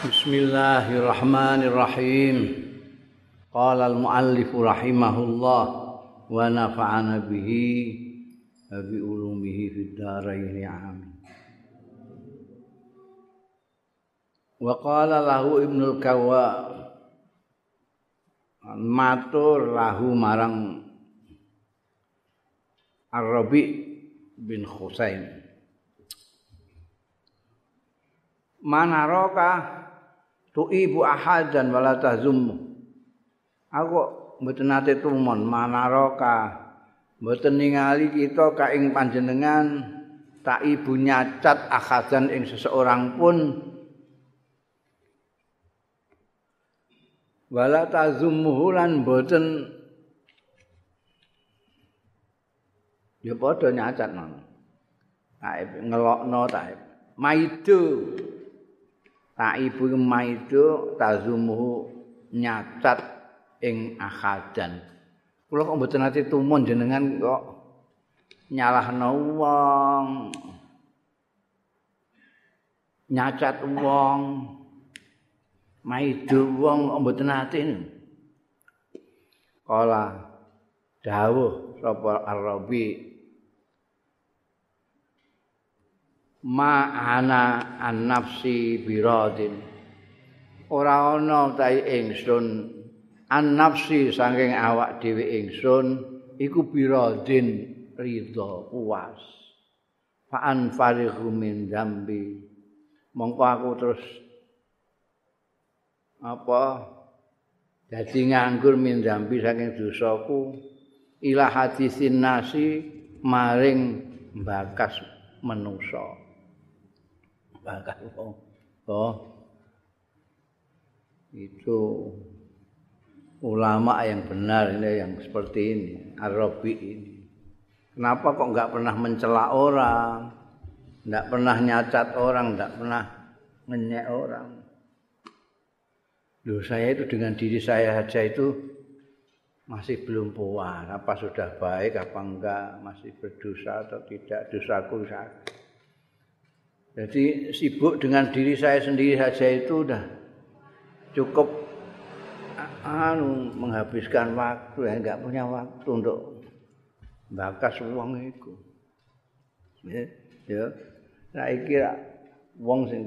Bismillahirrahmanirrahim. Qala al-muallif rahimahullah wa nafa'ana bihi wa bi ulumihi fid dharain amin. Wa qala lahu Ibnu al-Kawwa matur lahu marang Ar-Rabi bin Husain manaraka tu ibu ahadan wala tazum aku mboten nate tumon manaraka? Mboten ningali kita ka ing panjenengan tak ibu nyacat ahadan ing seseorang pun. Wala tazumuhu lan mboten. Ya padha nyacat nang taib ngelokno taib. Maidu Taibu maido tazumuhu nyacat ing akhadan. Kula kok mboten ati tumun jenengan kok nyalahno wong. Nyacat wong. Maido wong kok mboten ati. Kala dawuh sapa Arabi ma'ana an-nafsi biradin. Ora ana ta ingsun. An-nafsi saking awak dhewe ingsun iku biradin ridha puas. Fa'an farighu min dzambi. Mongko aku terus apa dadi nganggur min dzambi saking dosaku ila hadisin nasi maring bakas manusa bakal wong. Oh. Itu ulama yang benar ini yang seperti ini, Arabi ini. Kenapa kok enggak pernah mencela orang? Enggak pernah nyacat orang, enggak pernah ngenyek orang. Loh, saya itu dengan diri saya saja itu masih belum puas. Apa sudah baik, apa enggak, masih berdosa atau tidak, dosaku sakit. Jadi sibuk dengan diri saya sendiri saja itu udah cukup anu menghabiskan waktu ya enggak punya waktu untuk bakas uang itu. Ya, ya. Saya kira uang sing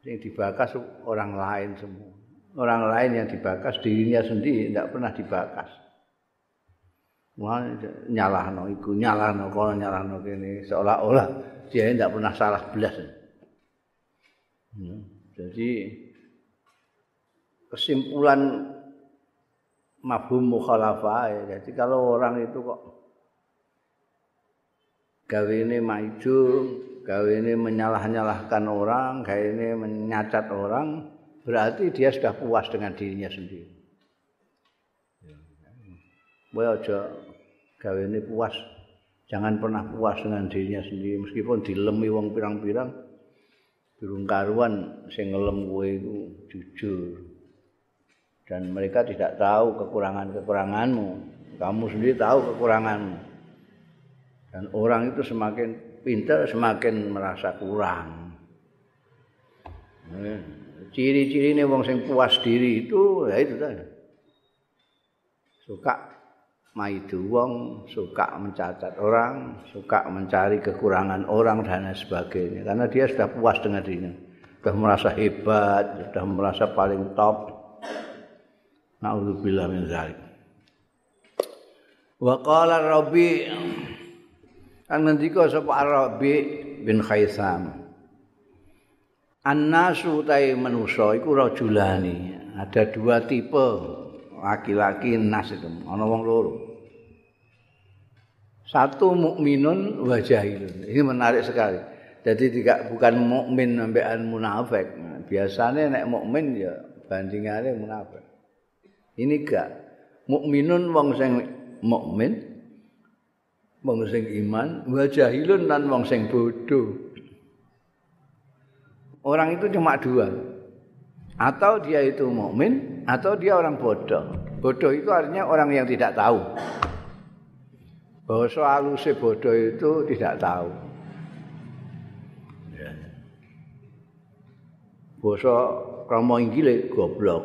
sing dibakas orang lain semua. Orang lain yang dibakas dirinya sendiri tidak pernah dibakas. Wah, nyalahno iku, nyalahno kono, nyalahno kene seolah-olah dia tidak pernah salah belas. Hmm. Jadi kesimpulan mafhum mukhalafah ya. Jadi kalau orang itu kok gawe ini maju, gawe ini menyalah-nyalahkan orang, gawe ini menyacat orang, berarti dia sudah puas dengan dirinya sendiri. Boleh aja gawe ini puas Jangan pernah puas dengan dirinya sendiri meskipun dilemi wong pirang-pirang durung karuan sing ngelem kowe iku jujur. Dan mereka tidak tahu kekurangan-kekuranganmu. Kamu sendiri tahu kekuranganmu. Dan orang itu semakin pintar semakin merasa kurang. Ciri-ciri ini wong sing puas diri itu ya itu tadi. Suka maidu wong, suka mencacat orang, suka mencari kekurangan orang dan sebagainya. Karena dia sudah puas dengan dirinya. Sudah merasa hebat, sudah merasa paling top. Na'udzubillah min zalik. Wa qala Rabi kan ngendika sapa Rabi bin Khaisam. An-nasu tai manusa iku rajulani. Ada dua tipe laki-laki nas itu ana wong loro satu mukminun wa jahilun. Ini menarik sekali. Jadi tidak bukan mukmin sampean munafik. Biasanya nek mukmin ya bandingannya munafik. Ini gak mukminun wong sing mukmin wong sing iman wa jahilun lan wong sing bodoh. Orang itu cuma dua. Atau dia itu mukmin atau dia orang bodoh. Bodoh itu artinya orang yang tidak tahu. Bahwa si bodoh itu tidak tahu. basa krama inggile goblok.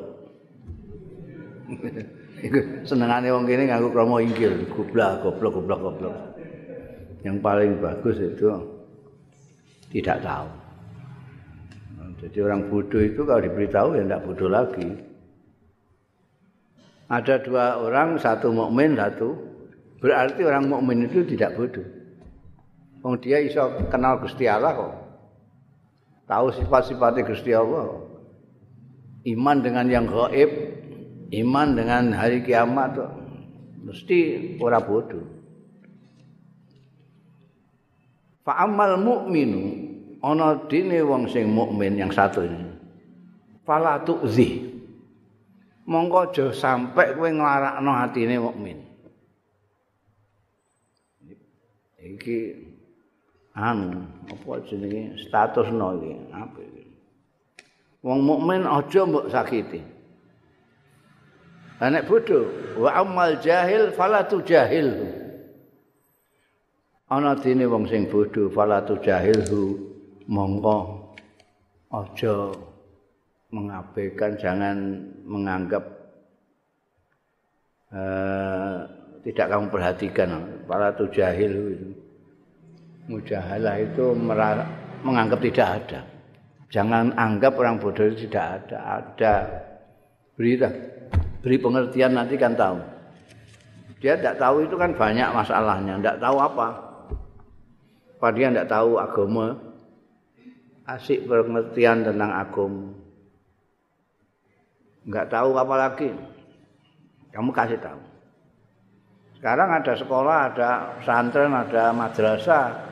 Iku senengane wong kene nganggo krama inggil, goblok, goblok, goblok, goblok. Yang paling bagus itu tidak tahu. Jadi orang bodoh itu kalau diberitahu ya tidak bodoh lagi. Ada dua orang, satu mukmin, satu berarti orang mukmin itu tidak bodoh. Wong dia iso kenal Gusti Allah kok. Tahu sifat-sifatnya Gusti Allah. Iman dengan yang gaib, iman dengan hari kiamat kok. Mesti ora bodoh. Fa amal mukminu ana dene wong sing mukmin yang satu ini. Fala tu'zi. Monggo aja sampe kowe nglarakno atine mukmin. Iki anu apa jenenge? Statusno iki apa wong mukmin aja mbok sakiti. Anak bodoh wa amal jahil fala tu jahil ana dene wong sing bodoh fala tu jahil mongko aja mengabaikan jangan menganggap uh, tidak kamu perhatikan para tu jahil itu mujahalah itu menganggap tidak ada. Jangan anggap orang bodoh itu tidak ada. Ada. Beri, beri pengertian nanti kan tahu. Dia tidak tahu itu kan banyak masalahnya. Tidak tahu apa. Padahal tidak tahu agama. Asik pengertian tentang agama. Enggak tahu apa lagi. Kamu kasih tahu. Sekarang ada sekolah, ada pesantren, ada madrasah,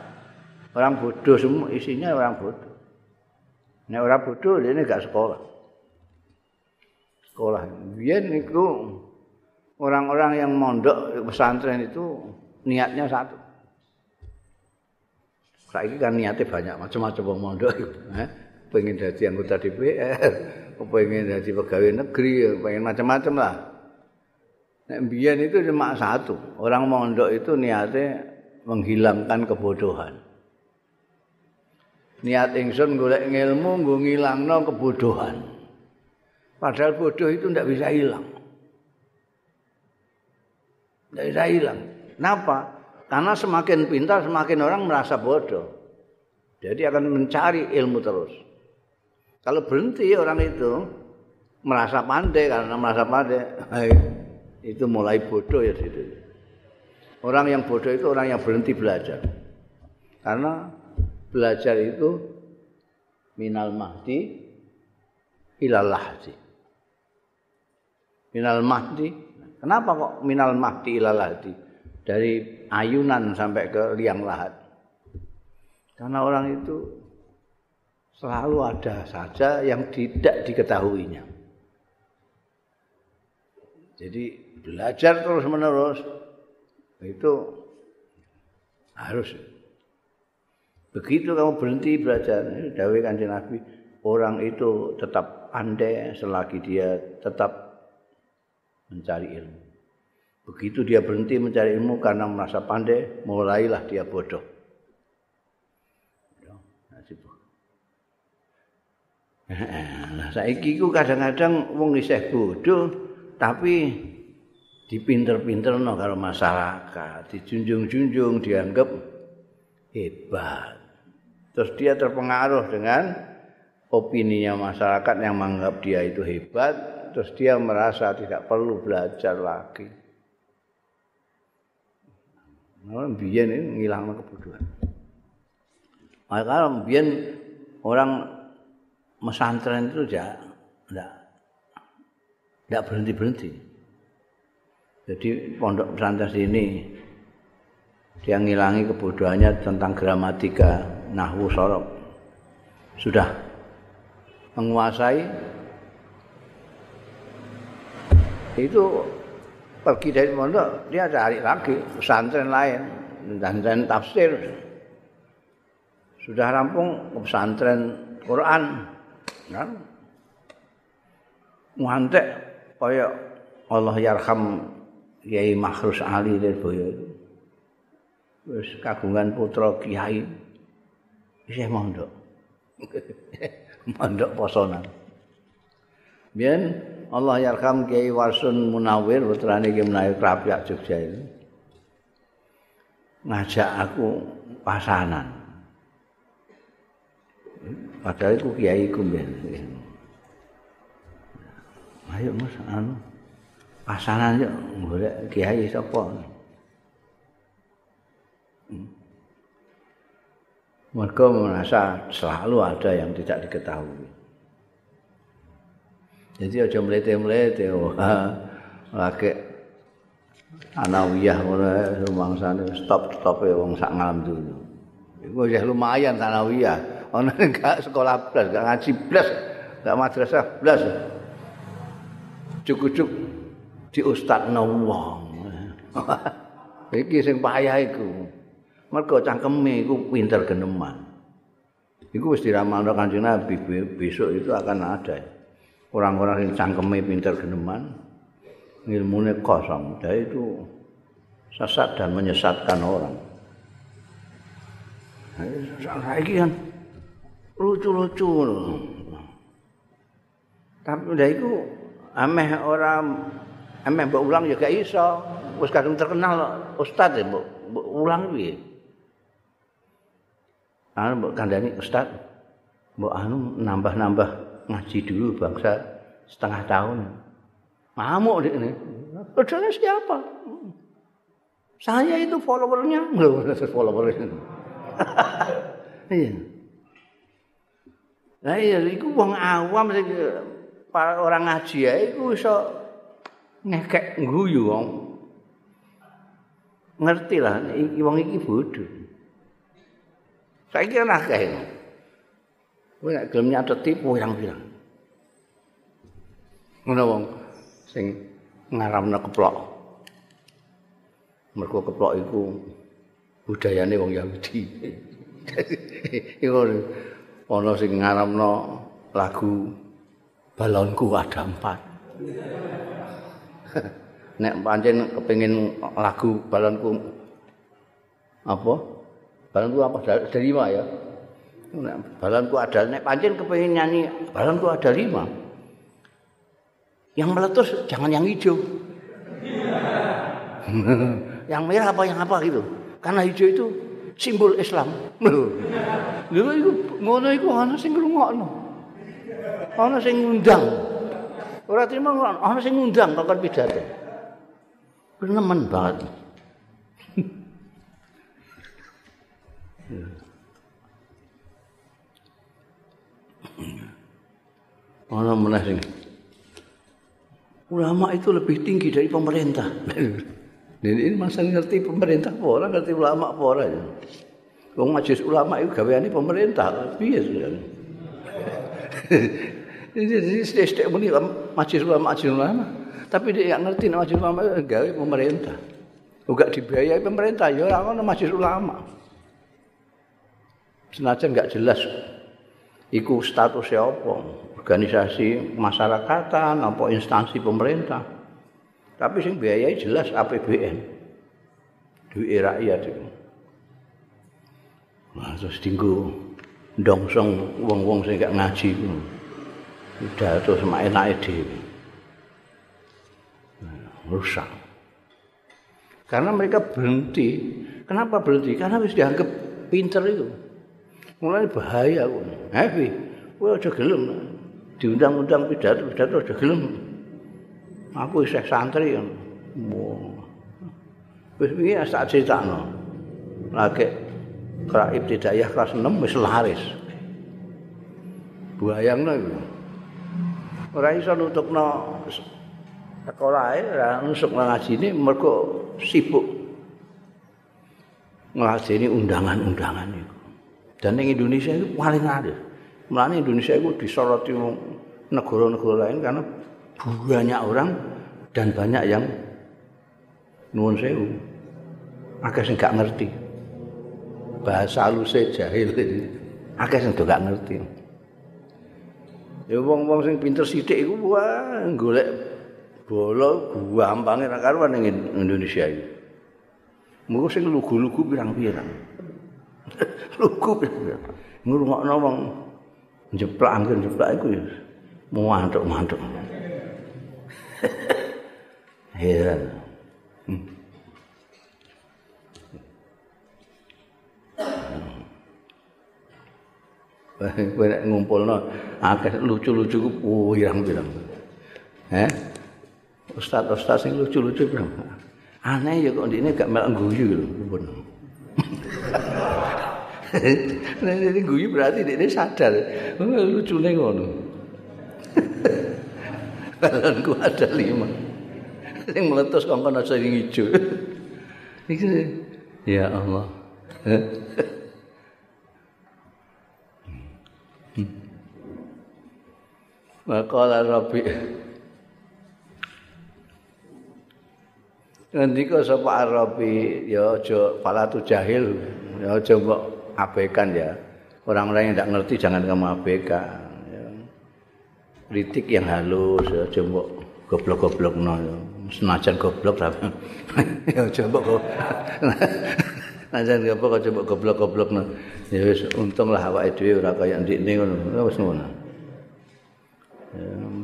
Orang bodoh semua isinya orang bodoh. Nek orang bodoh ini gak sekolah. Sekolah. Biar itu orang-orang yang mondok pesantren itu niatnya satu. Saiki kan niatnya banyak macam-macam wong mondok. Eh? Pengen jadi anggota DPR, pengen jadi pegawai negeri, pengen macam-macam lah. Nek biyen itu cuma satu. Orang mondok itu niatnya menghilangkan kebodohan. niat ingsun golek ilmu nggo ngilangno kebodohan. Padahal bodoh itu ndak bisa hilang. Ndak bisa hilang. Kenapa? Karena semakin pintar semakin orang merasa bodoh. Jadi akan mencari ilmu terus. Kalau berhenti orang itu merasa pandai karena merasa pandai, itu mulai bodoh ya situ. Orang yang bodoh itu orang yang berhenti belajar. Karena belajar itu minal mahdi ilal lahdi. Minal mahdi. Kenapa kok minal mahdi ilal lahdi? Dari ayunan sampai ke liang lahat. Karena orang itu selalu ada saja yang tidak diketahuinya. Jadi belajar terus menerus itu harus Begitu kamu berhenti belajar, dawe kanjeng Nabi, orang itu tetap pandai selagi dia tetap mencari ilmu. Begitu dia berhenti mencari ilmu karena merasa pandai, mulailah dia bodoh. Nah, saiki ku kadang-kadang wong isih bodoh tapi dipinter-pinterno karo masyarakat, dijunjung-junjung, dianggap hebat. Terus dia terpengaruh dengan opininya masyarakat yang menganggap dia itu hebat, terus dia merasa tidak perlu belajar lagi. Nah, biyen ini ngilang kebodohan. Maka biyen orang mesantren itu ya enggak enggak berhenti-berhenti. Jadi pondok pesantren sini dia ngilangi kebodohannya tentang gramatika nahwu sorok. Sudah. Menguasai. Itu pergi dari pondok dia cari lagi pesantren lain pesantren tafsir. Sudah rampung pesantren Quran. Kan? Muantek kaya Allah yarham Yai Makhrus Ali Lirboyo itu wis kagungan putra kiai isih mondok Mondok posonan. Biyen Allah yarham Kiai Warsun Munawir putrane Kiai Munawir Krapiak Jogja itu. Ngajak aku pasanan. Padahal itu kiai ku Ayo Mas anu pasanan yo golek kiai sapa. Hmm. Mereka merasa selalu ada yang tidak diketahui. Jadi aja mlete-mlete wah lagi anawiyah ngono rumangsane stop-stope wong sak ngalam dulu. Iku ya lumayan anawiyah. Ono enggak sekolah blas, enggak ngaji blas, enggak madrasah blas. Cukup-cukup di ustaz wong. Iki sing payah iku. Mergo cangkeme iku pinter geneman. Iku wis diramalno Kanjeng Nabi besok itu akan ada. orang-orang yang cangkeme pinter geneman ilmunya kosong dan itu sesat dan menyesatkan orang lagi kan lucu-lucu tapi udah itu ameh orang ameh mbak ulang juga iso wis kadung terkenal ustad ya mbak ulang piye anu mbak kandani ustad mbak anu nambah-nambah ngaji dulu bangsa setengah tahun. Ngamuk di ini. Padahal siapa? Saya itu followernya. Loh, followernya. iya. Nah iya, itu wong awam sih, para orang ngaji ya, itu bisa ngekek nguyu wong. Ngerti lah, wong iki bodoh. Saya kira nak kayak Kowe nek gelem nyateti yang bilang. Ngono wong sing ngaramna keplok. Mergo keplok iku budayane wong Yahudi. Iku ana sing ngaramna lagu balonku ada empat. nek pancen kepengin lagu balonku apa? Balonku apa dari lima ya? balonku ada nek pancen kepengin nyanyi balonku ada lima yang meletus jangan yang hijau yang merah apa yang apa gitu karena hijau itu simbol Islam lho iku ngono iku ana sing ngrungokno ana sing ngundang ora terima ana sing ngundang kok pidato nemen banget Mana meneh sing ulama itu lebih tinggi dari pemerintah. Dan ini masa ngerti pemerintah apa orang ngerti ulama apa orang ya. Wong majelis ulama itu gaweane pemerintah, piye sudah. Jadi sithik muni majelis ulama majelis ulama. Tapi dia nggak ngerti majelis ulama itu gawe pemerintah. Juga dibiayai pemerintah ya ora ono majelis ulama. Senajan nggak jelas iku statusnya apa organisasi masyarakatan apa instansi pemerintah tapi sing biayai jelas APBN duit rakyat itu nah, terus tinggu dongsong wong-wong sing gak ngaji itu udah terus main naik rusak karena mereka berhenti kenapa berhenti karena harus dianggap pinter itu mulai bahaya. Happy. Kowe aja gelem. Diundang-undang pidato-pidato aja gelem. Aku isih santri kan. Wis iki tak critakno. Lagi kra ibtidaiyah kelas 6 wis laris. Bayangno iku. Ora iso nutukno sekolah ae, ora nusuk ngajine mergo sibuk nglajeni undangan-undangan itu. Dan di Indonesia itu paling ada. Mulanya Indonesia itu disoroti negara-negara lain karena banyak orang dan banyak yang nuwun sewu. Akeh sing gak ngerti. Bahasa haluse jahil. Akeh sing gak ngerti. Ya wong-wong sing pinter sithik iku wah golek bola gampange ra karuan ning Indonesia iki. Mengko sing lugu-lugu pirang-pirang. lugu ngrungokno wong jeplak angin jeplak iku ya mantuk-mantuk. Heran. Hmm. Kowe ngumpulno akeh lucu-lucu ku pirang-pirang. Heh. Ustaz-ustaz sing lucu-lucu pirang. Aneh ya kok ndine gak melok guyu lho. Nah, ini guyu berarti dia sadar. Oh, lucu nih ngono. Balonku ada lima. Yang meletus kongkong aja yang hijau. ya Allah. Maqala Rabbi Ngendika sapa Arabi ya aja falatu jahil ya aja mbok abaikan ya. Orang-orang yang tidak ngerti jangan kamu abaikan. Ya. Kritik yang halus ya aja mbok goblok-goblok no ya. Senajan goblok tapi ya aja mbok Senajan goblok aja mbok goblok-goblok no. Ya wis untunglah awake dhewe ora kaya ndikne ngono. Wis ngono.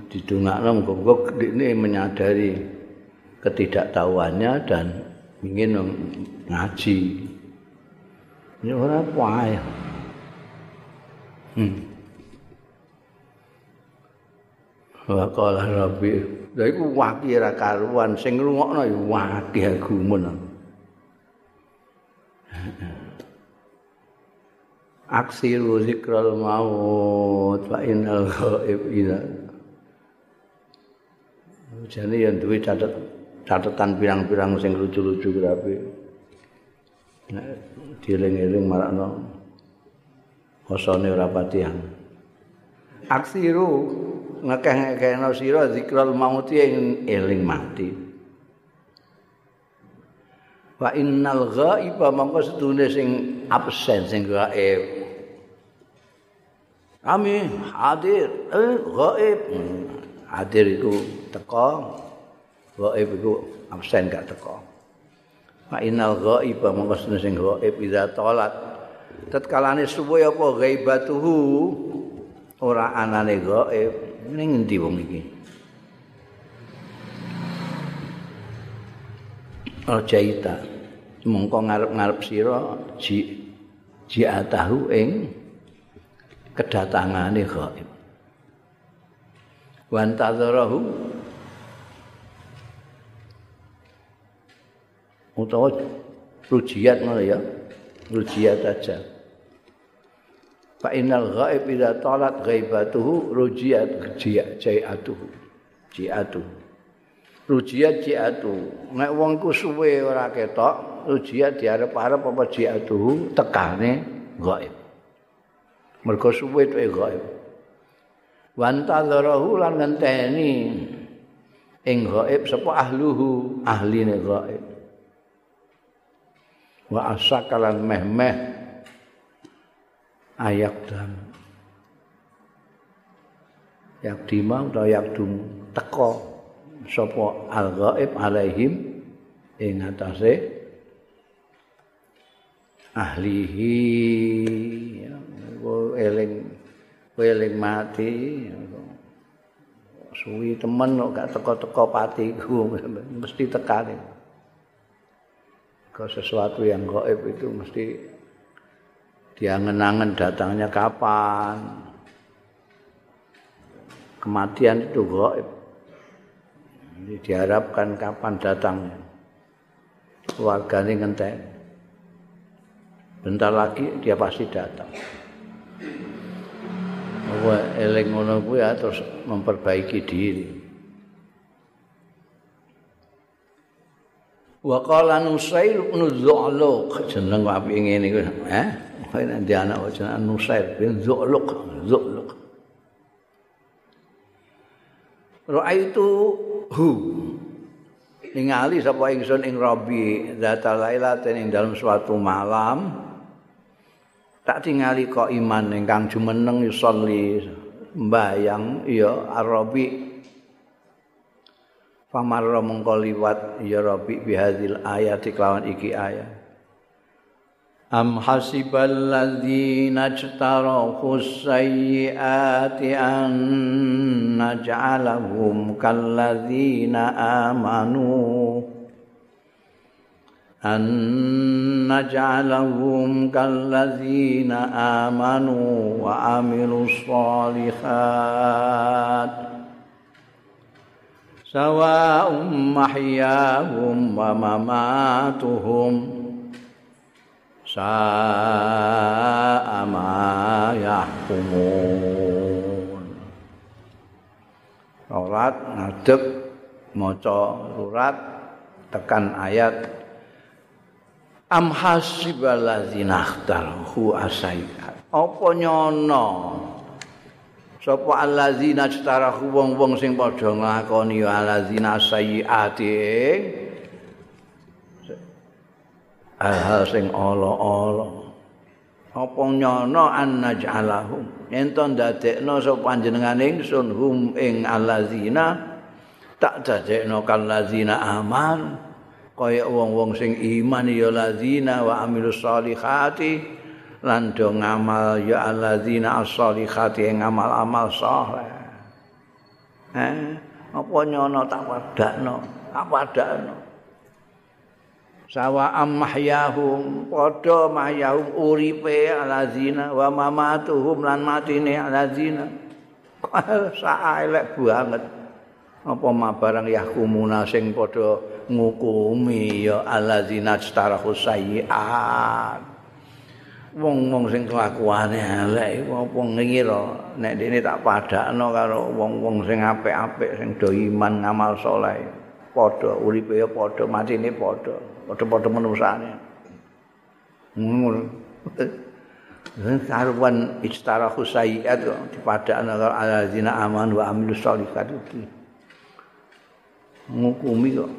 Didungakno muga-muga ndikne menyadari ketidaktahuannya dan ingin ngaji. Ini apa ya? Hmm. Wa qala rabbi, lha iku waki ra karuan sing ngrungokno ya waki gumun. Aksiru zikral maut fa innal ghaib. Jane yang duwe catet catatan pirang-pirang sing lucu-lucu grabe. Nek dieling-eling marakno kosone ora patihan. Aksiru ngekeh-ngekehno sira zikral mauti ing eling mati. Wa innal ghaiba mongko sedune sing absen sing gaib. Kami hadir, eh, gaib. Hadir itu teko, gaib iku absen gak teko. Fa innal ghaiba mongko sing gaib iza talat. Tatkalane suwe apa ghaibatuhu ora anane gaib ning endi wong iki? Mongko ngarep-ngarep sira ji ji atahu ing kedatangane gaib. Wan tadzarahu utawa rujiat ngono ya. Rujiat aja. Fa innal ghaib idza talat ghaibatuhu rujiat jiatuhu. Jiatu rujiat jiatu nek wong ku suwe ora ketok rujiat diarep-arep apa jiatuhu tekane ghaib. Mergo suwe tuh ghaib wantadzarahu lan ngenteni. Ing ghaib sapa ahluhu ahline ghaib. Wa asakalan meh-meh. Ayak dan yak dimang atau yak dum teko sapa al ghaib alaihim ing atase ahlihi. Ya eling eling mati suwi temen kok gak teko-teko patiku mesti tekane. Ke sesuatu yang gaib itu mesti diangen-angen datangnya kapan? Kematian itu gaib. Ini diharapkan kapan datangnya. Keluarga ini bentar lagi dia pasti datang eling ngono ya terus memperbaiki diri. Wa qala Nusair bin Zu'luq jeneng apik ngene iku eh kok nek anak jeneng Nusair bin Zu'luq Zu'luq. Ra'aitu hu ningali sapa ingsun ing Rabi zata lailatin ing dalam suatu malam tak tingali kok iman ingkang jumeneng yusolli. Mbayang ya arabi pamarra mengko liwat ya rabbi bihadzil ayati kelawan iki ayat. Am hasibal ladzina ijtarahu sayyi'ati an naj'alahum kalladzina amanu. أن نجعلهم كالذين آمنوا وعملوا الصالحات سواء محياهم ومماتهم sa'a ma yahkumun Surat ngadeg maca surat tekan ayat Am hasibal ladzina ikhtaru asaiat apa nyono? Sapa alladzina ikhtaru wong-wong sing padha nglakoni alladzina sayiati hal-hal sing ala-ala apa nyono an naj'alahum ento ndadekno sapa panjenengan ingsun? Hum ing allazina. Tak dadekno kal lazina aman kaya wong-wong sing iman ya lazina wa amilus solihati lan do ngamal ya allazina as-solihati ing amal-amal saleh. Eh apa nyono tak padakno tak padakno sawa mahyahum padha mahyahum uripe alazina wa mamatuhum lan matine alazina. Sak elek banget. Apa mabarang yahkumuna sing padha ngukumi ya alazina setara sayiat wong-wong sing kelakuane elek apa ngira nek dene tak padakno karo wong-wong sing apik-apik sing do iman ngamal saleh padha uripe ya padha matine padha padha-padha manusane. Ngono. Karuan istara khusaiat kok dipadakno karo allazina aman wa amilus iki. Ngukumi kok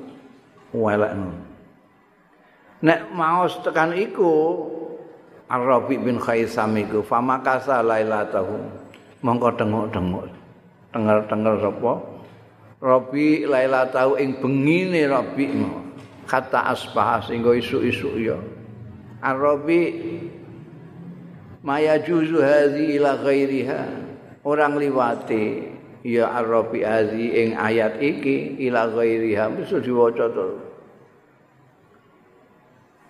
welekno. Nek maos tekan iku Arabi bin Khaisam iku famakasa lailatahu? Mongko tengok-tengok tenger-tenger sapa? Rabi lailatahu ing bengine Rabi mau kata asbah sehingga isu-isu ya. Arabi maya juzu hadhi ila ghairiha? Orang liwati ya arabi hadhi ing ayat iki ila ghairiha bisa diwaca terus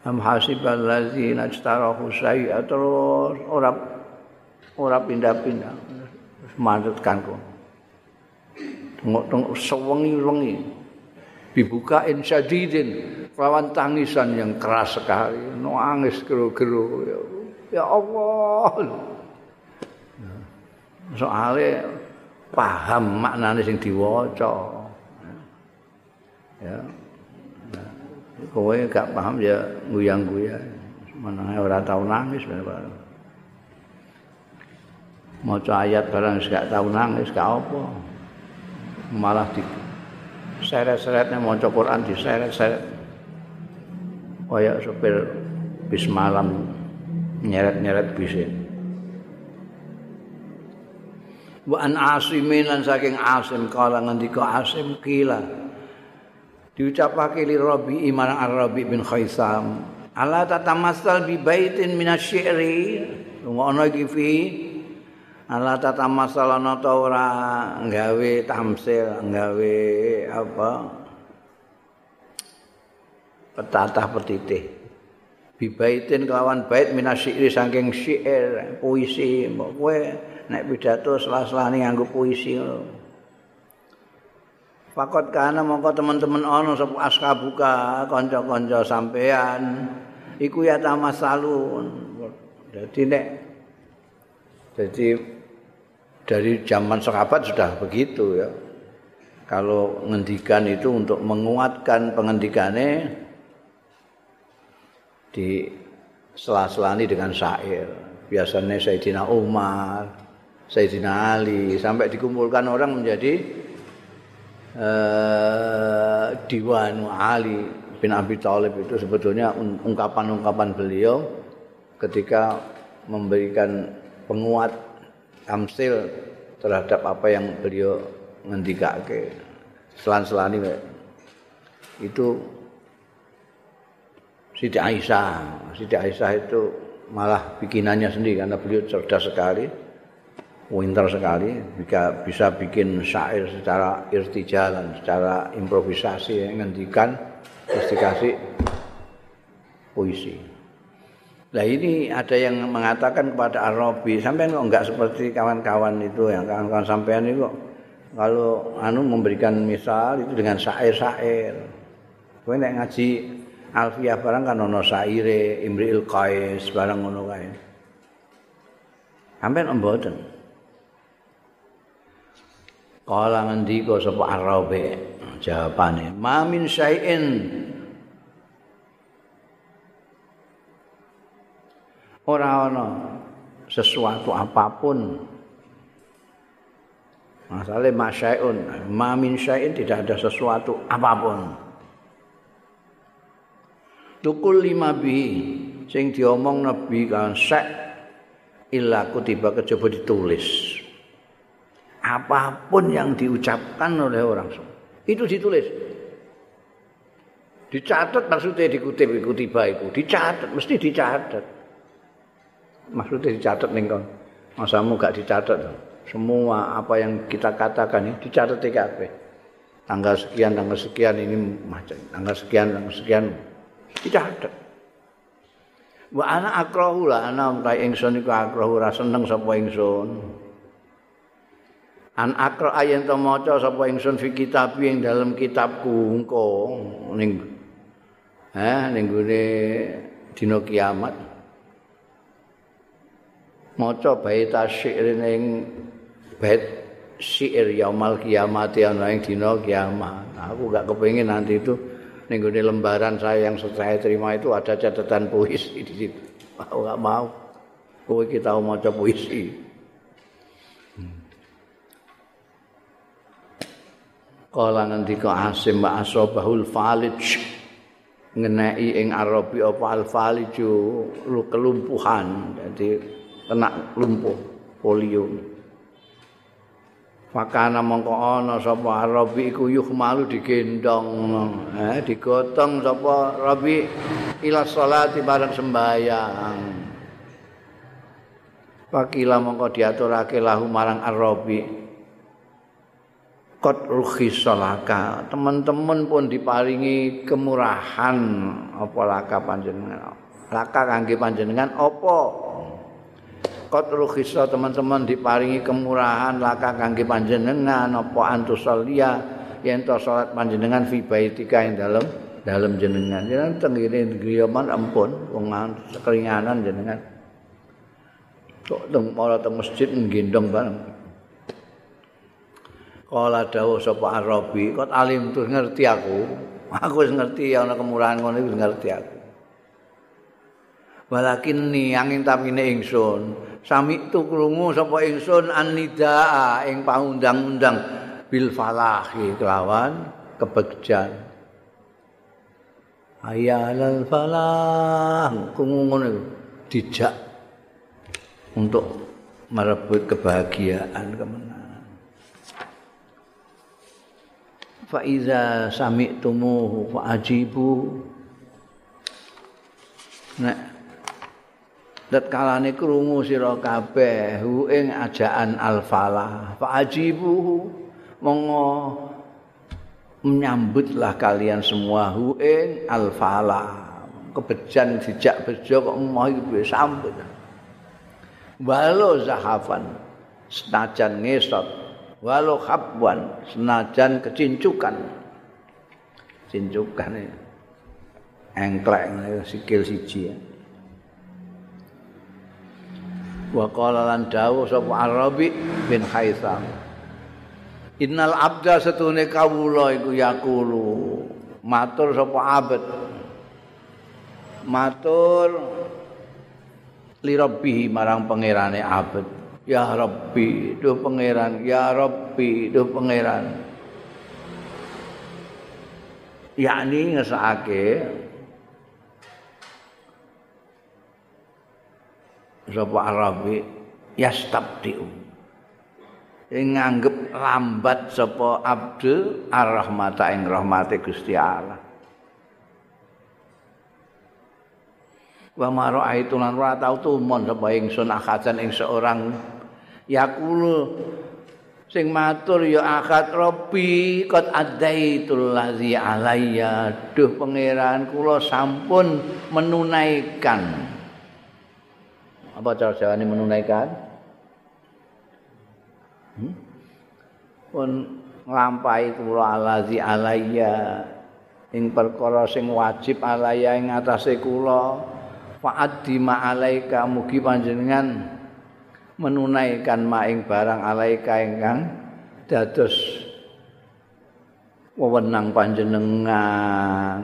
am hasibal ladzina istarahu sayyi'at terus ora ora pindah-pindah. Manut kanggo. Tengok-tengok sewengi-wengi. Dibuka insyadidin lawan tangisan yang keras sekali. Nangis gero-gero ya, Allah. Soalnya paham maknanya sing diwaca. Ya. Kowe gak paham ya guyang-guyang menangnya orang tahu nangis maca ayat barang gak tahu nangis gak apa. Malah di seret-seretnya maca Quran diseret-seret kaya supir bis malam nyeret-nyeret bis wa an asimin lan saking asim. Kala ngendika asim kila. Diucapake li rabi iman arabi bin khaisam. Ala tatamassal bi baitin minasyi'ri ngono iki fi. Ala tata masalah nata ora nggawe tamsil nggawe apa? Petatah petitih. Bibaitin kelawan bait minasyiri saking syair puisi mbok kowe nek pidato sela-selane nganggo puisi Fakot kana mongko teman-teman ana sapa askabuka kanca-kanca sampean iku ya tamasalun. Dadi nek jadi dari zaman sahabat sudah begitu ya. Kalau ngendikan itu untuk menguatkan pengendikannya di sela-selani dengan syair. Biasanya Sayyidina Umar, Sayyidina Ali. Sampai dikumpulkan orang menjadi uh, Diwan Ali bin Abi Thalib. Itu sebetulnya ungkapan-ungkapan beliau ketika memberikan penguat tamsil terhadap apa yang beliau ngendikake. Selan-selani itu Siti Aisyah. Siti Aisyah itu malah bikinannya sendiri karena beliau cerdas sekali, winter sekali, bisa bisa bikin syair secara irtijalan, secara improvisasi yang ngendikan terus dikasih puisi. Nah ini ada yang mengatakan kepada Arabi, sampai kok enggak seperti kawan-kawan itu yang kawan-kawan sampean itu kalau anu memberikan misal itu dengan syair-syair. Kowe nek ngaji Alfiyah barang kan ono syaire, Imri'il Qais barang ngono kae. Sampeyan mboten. Kala ngendika sapa Arabi jawabane, "Ma min syai'in. Ora ana sesuatu apapun. Masalah masyai'un, ma min syai'in tidak ada sesuatu apapun. tukul lima bi sing diomong nabi kan sek illa kutiba kejaba ditulis apa pun yang diucapkan oleh orang itu ditulis. Dicatat maksudnya dikutip kutiba itu. Dicatat mesti dicatat. Maksudnya dicatat nih kan masamu gak dicatat. Semua apa yang kita katakan ini dicatat TKP tanggal sekian tanggal sekian ini macam tanggal sekian tanggal sekian. Ada. Wa ana akrahu lah ana utahe ingsun iku akrahu ora seneng sapa ingsun. An akra ayen to maca sapa ingsun fi kitab ing dalam kitabku engko ning ha ning gone dina kiamat. Maca bait syair ning bait syair yaumul kiamat ana ing dina kiamat. Aku gak kepengin nanti itu ning lembaran saya yang saya terima itu ada catatan puisi di situ. Mau enggak mau. Kowe kita mau maca puisi. Kala ngendika Asim wa asabahul falij ngenai ing Arabi apa al faliju kelumpuhan jadi kena lumpuh polio. Makana mongko ana sapa Arabi iku yuhmalu digendong eh digotong sapa Rabi ila salati bareng sembayang. Pakila mongko diaturake lahu marang Arabi. Kot ruhi salaka. Teman-teman pun diparingi kemurahan. Apa laka panjenengan. Laka kangge panjenengan apa? Kot rukhisa teman-teman diparingi kemurahan. Laka kangge panjenengan. Apa antusalia yen to salat panjenengan fi baitika ing dalem dalem jenengan. Jenengan tenggene griyaman ampun. Wong keringanan jenengan. Kok teng ora teng masjid nggendong bareng Kala dawuh sapa Arabi, kot alim tuh ngerti aku. Aku wis ngerti ana kemurahan ngono wis ngerti aku. Walakin ni angin tamine ingsun, sami tu krungu sapa ingsun annidaa ing paundang-undang bil falahi kelawan kebegjan ayalal falah krungu ngono dijak untuk merebut kebahagiaan kemenangan fa iza sami'tumuhu fa ajibu nek Dat kalane krungu sira kabeh hu ing ajaan al-falah. Fa ajibuhu monggo menyambutlah kalian semua hu ing al-falah. Kebejan dijak bejo kok mau iki sambut. Walau zahafan senajan ngesot walau khabwan senajan kecincukan. Cincukan engklek sikil siji wa qala lan dawuh sapa Arabi bin Haitham Innal abda setune kawula iku yaqulu. Matur sapa abad? Matur li rabbihi marang pangerane abad ya rabbi do pangeran. Ya rabbi do pangeran. Yakni ngesake sapa arabi yastabdiu. Ing nganggep lambat sapa abdul arrahmata ing rahmate Gusti Allah. Wa maro aitu lan ora tau tumon sapa ingsun akadan ing seorang yaqulu sing matur ya akad robbi qad adaitul ladzi alayya. Duh pangeran kula sampun menunaikan. Apa cara jawane menunaikan? Hmm? pun nglampahi kula alazi alayya. Ing perkara sing wajib alayya ing atase kula fa'addi ma alaika mugi panjenengan menunaikan ma ing barang alaika ingkang dados wewenang panjenengan.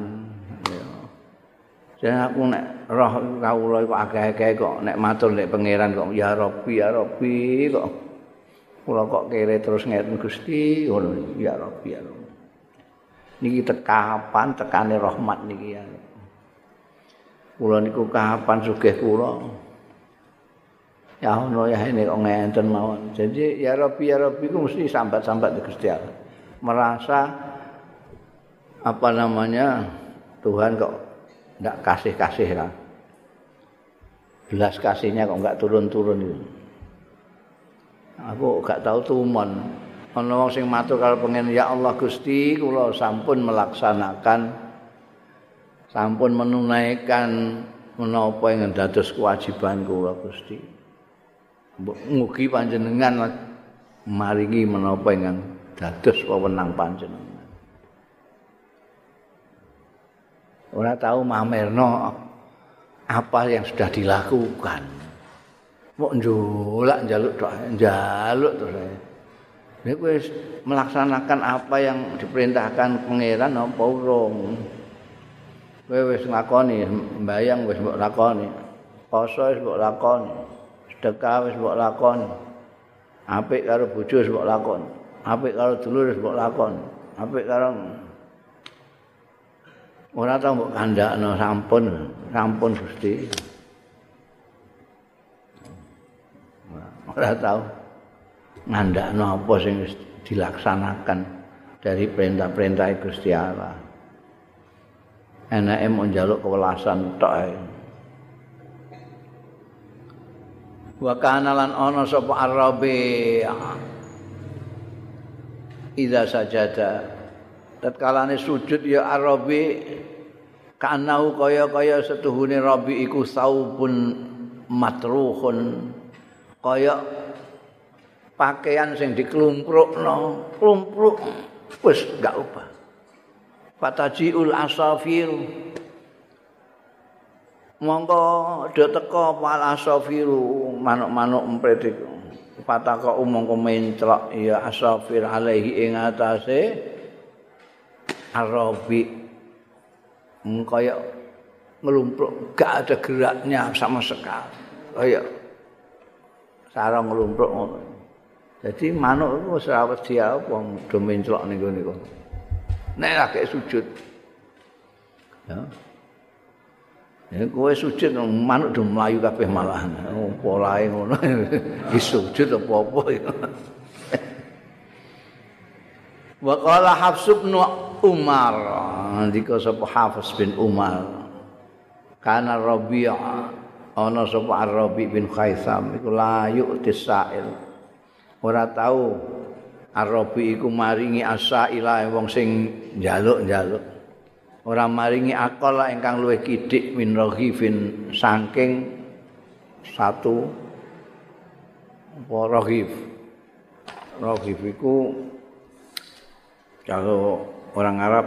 Jangan aku nek roh kawula kok akeh-akeh kok nek matur nek pangeran kok ya Rabbi ya Rabbi kok. Kula kok kere terus ngeten Gusti ngono. Ya Rabbi ya Rabbi. Niki tekapan tekane rahmat niki ya? Kula niku kapan sugih kula ya ono ya ini kok ngenten mawon. Jadi ya Rabbi ya Rabbi ku mesti sambat-sambat Gusti Allah. Merasa apa namanya Tuhan kok ndak kasih-kasih lah belas kasihnya kok nggak turun-turun itu. Aku gak tahu tumon. Ana wong sing matur karo pengen ya Allah Gusti kula sampun melaksanakan sampun menunaikan menapa ing dados kewajiban kula Gusti mugi panjenengan maringi menapa ing dados wewenang panjenengan. Ora tahu mamerno apa yang sudah dilakukan. Mau njolak njaluk tok njaluk terus nek wis melaksanakan apa yang diperintahkan pangeran apa urung? Kowe wis nglakoni mbayang wis mbok lakoni. Poso wis mbok lakoni sedekah wis mbok lakoni apik karo bojo wis mbok lakoni apik karo dulur wis mbok lakoni apik karo ora tau mbok kandhakno sampun sampun Gusti ora tahu ngandakno apa sing dilaksanakan dari perintah-perintah Gusti Allah. Enake mau njaluk kewelasan tok ae. Wa kana lan ana sapa Arabi Iza sajada. Tatkalane sujud ya Arabi kanau kaya-kaya setuhune Rabi iku saubun matruhun. Kaya pakaian sing diklumprukno, klumpruk wis gak ubah. Fatajiul asafir Monggo do teko wal asafiru manuk-manuk emprit iku. Fataka umangka menclok ya asafir alaihi ing atase arabi. Kaya ngelumpruk gak ada geraknya sama sekali. Kayak sarang nglumpruk ngono. Dadi manuk iku wis ora wedi apa do menclok ning ngene iku. Nek lagi sujud. Ya. Kowe sujud manuk do mlayu kabeh malahan. Polahe ngono. Di sujud ya. Wa qala Hafs bin Umar, ndika sapa Hafs bin Umar. Kana Rabi'ah ana sapa Arabi bin Khaisam iku layu tisail ora tau Arabi iku maringi asaila wong sing njaluk-njaluk ora maringi akal ingkang luwih kidik min rohifin saking satu apa rohif rohif iku kalau orang Arab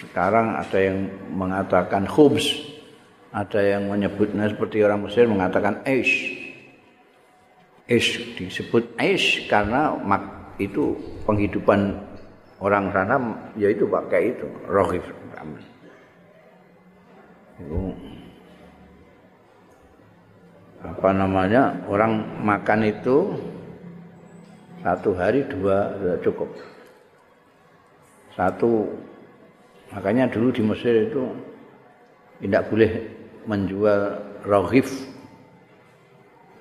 sekarang ada yang mengatakan khubs ada yang menyebutnya seperti orang Mesir mengatakan aish. Aish disebut aish karena mak itu penghidupan orang sana yaitu pakai itu rohif. Itu apa namanya orang makan itu satu hari dua sudah cukup. Satu makanya dulu di Mesir itu tidak boleh menjual rohif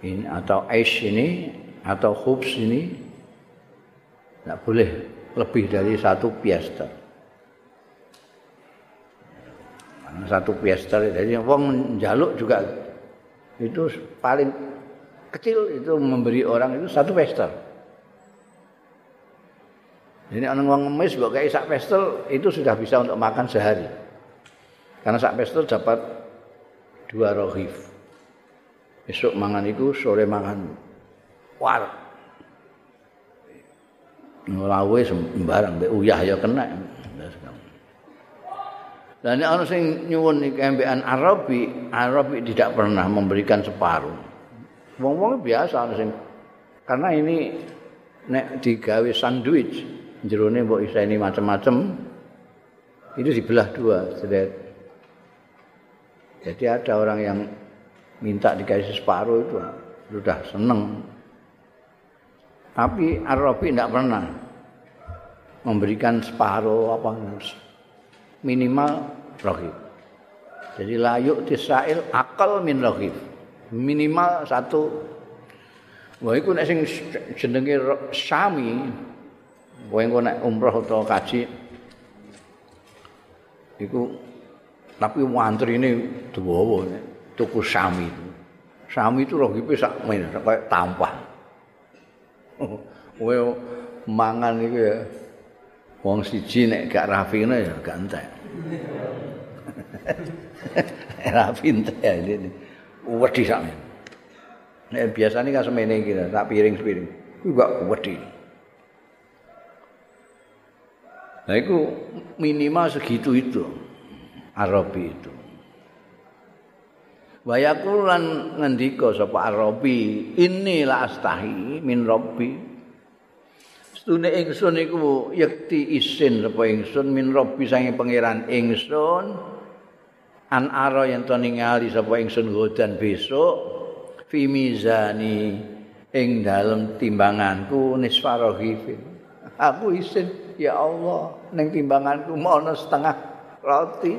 ini atau aish ini atau khubs ini. Tidak boleh lebih dari satu piasta. Karena satu piester jadi wong jaluk juga itu paling kecil itu memberi orang itu satu piester jadi orang wong ngemis kok kayak sak pestel itu sudah bisa untuk makan sehari. Karena sak pestel dapat dua rohif. Besok mangan itu sore mangan. War. Ngelawe sembarang uyah ya kena dan ini orang sing nyuwun iki ambekan Arabi, Arabi tidak pernah memberikan separuh. Wong-wong biasa sing karena ini nek digawe sandwich, jerone mbok iseni macam-macam itu dibelah dua, Jadi ada orang yang minta dikasih separuh itu sudah seneng. Tapi Arabi tidak pernah memberikan separuh apa minimal rohib. Jadi layuk tisail akal min rohib. Minimal satu. Wah itu nek sing jenenge Syami, wah engko nek umroh atau kaji, iku tapi wantri ini dua tuku Syami itu. Syami itu sak main, kayak tampah. Wah mangan itu ya. Wong siji nek gak rafine ya gak entek. rafine ya ini. Wedi sak. Nek biasane kan semene iki tak piring-piring. Kuwi gak wedi. Nah itu minimal segitu itu Arabi itu. Wayakulan ngendika sapa Arabi, inilah astahi min Rabbi. Stune ingsun iku yekti isin sapa ingsun min robbi sange pangeran ingsun. An ara yen to ningali sapa ingsun godan besok fi mizani ing dalem timbanganku nisfarahifin aku isin ya Allah ning timbanganku mono setengah roti.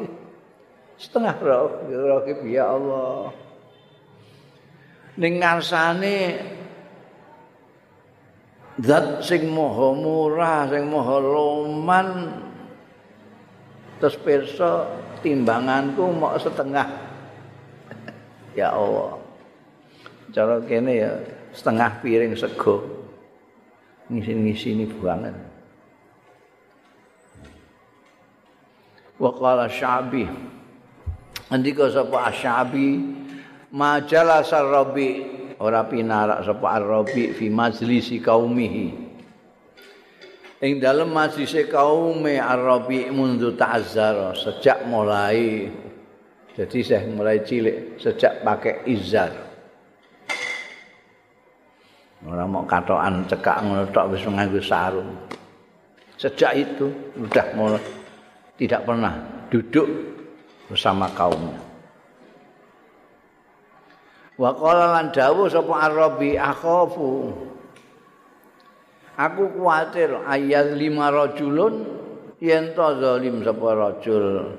Setengah roti ya Allah. Ning ngarsane zat sing maha murah sing maha loman terus pirsa timbanganku mau setengah. Ya Allah. Cara kene ya setengah piring sego. Ngisi-ngisi ini banget wa qala syabi andika sapa asyabi majalah sarabi ora pinarak sapa arabi fi majlisi kaumihi. Ing dalem majlise kaume arabi mundu ta'azzara sejak mulai jadi saya mulai cilik sejak pakai izar ora mau katokan cekak ngono tok wis nganggo sarung. Sejak itu sudah mulai tidak pernah duduk bersama kaumnya Wa qala lan dawuh sapa Arabi akhafu. Aku kuatir ayat lima rajulun yen to zalim sapa rajul.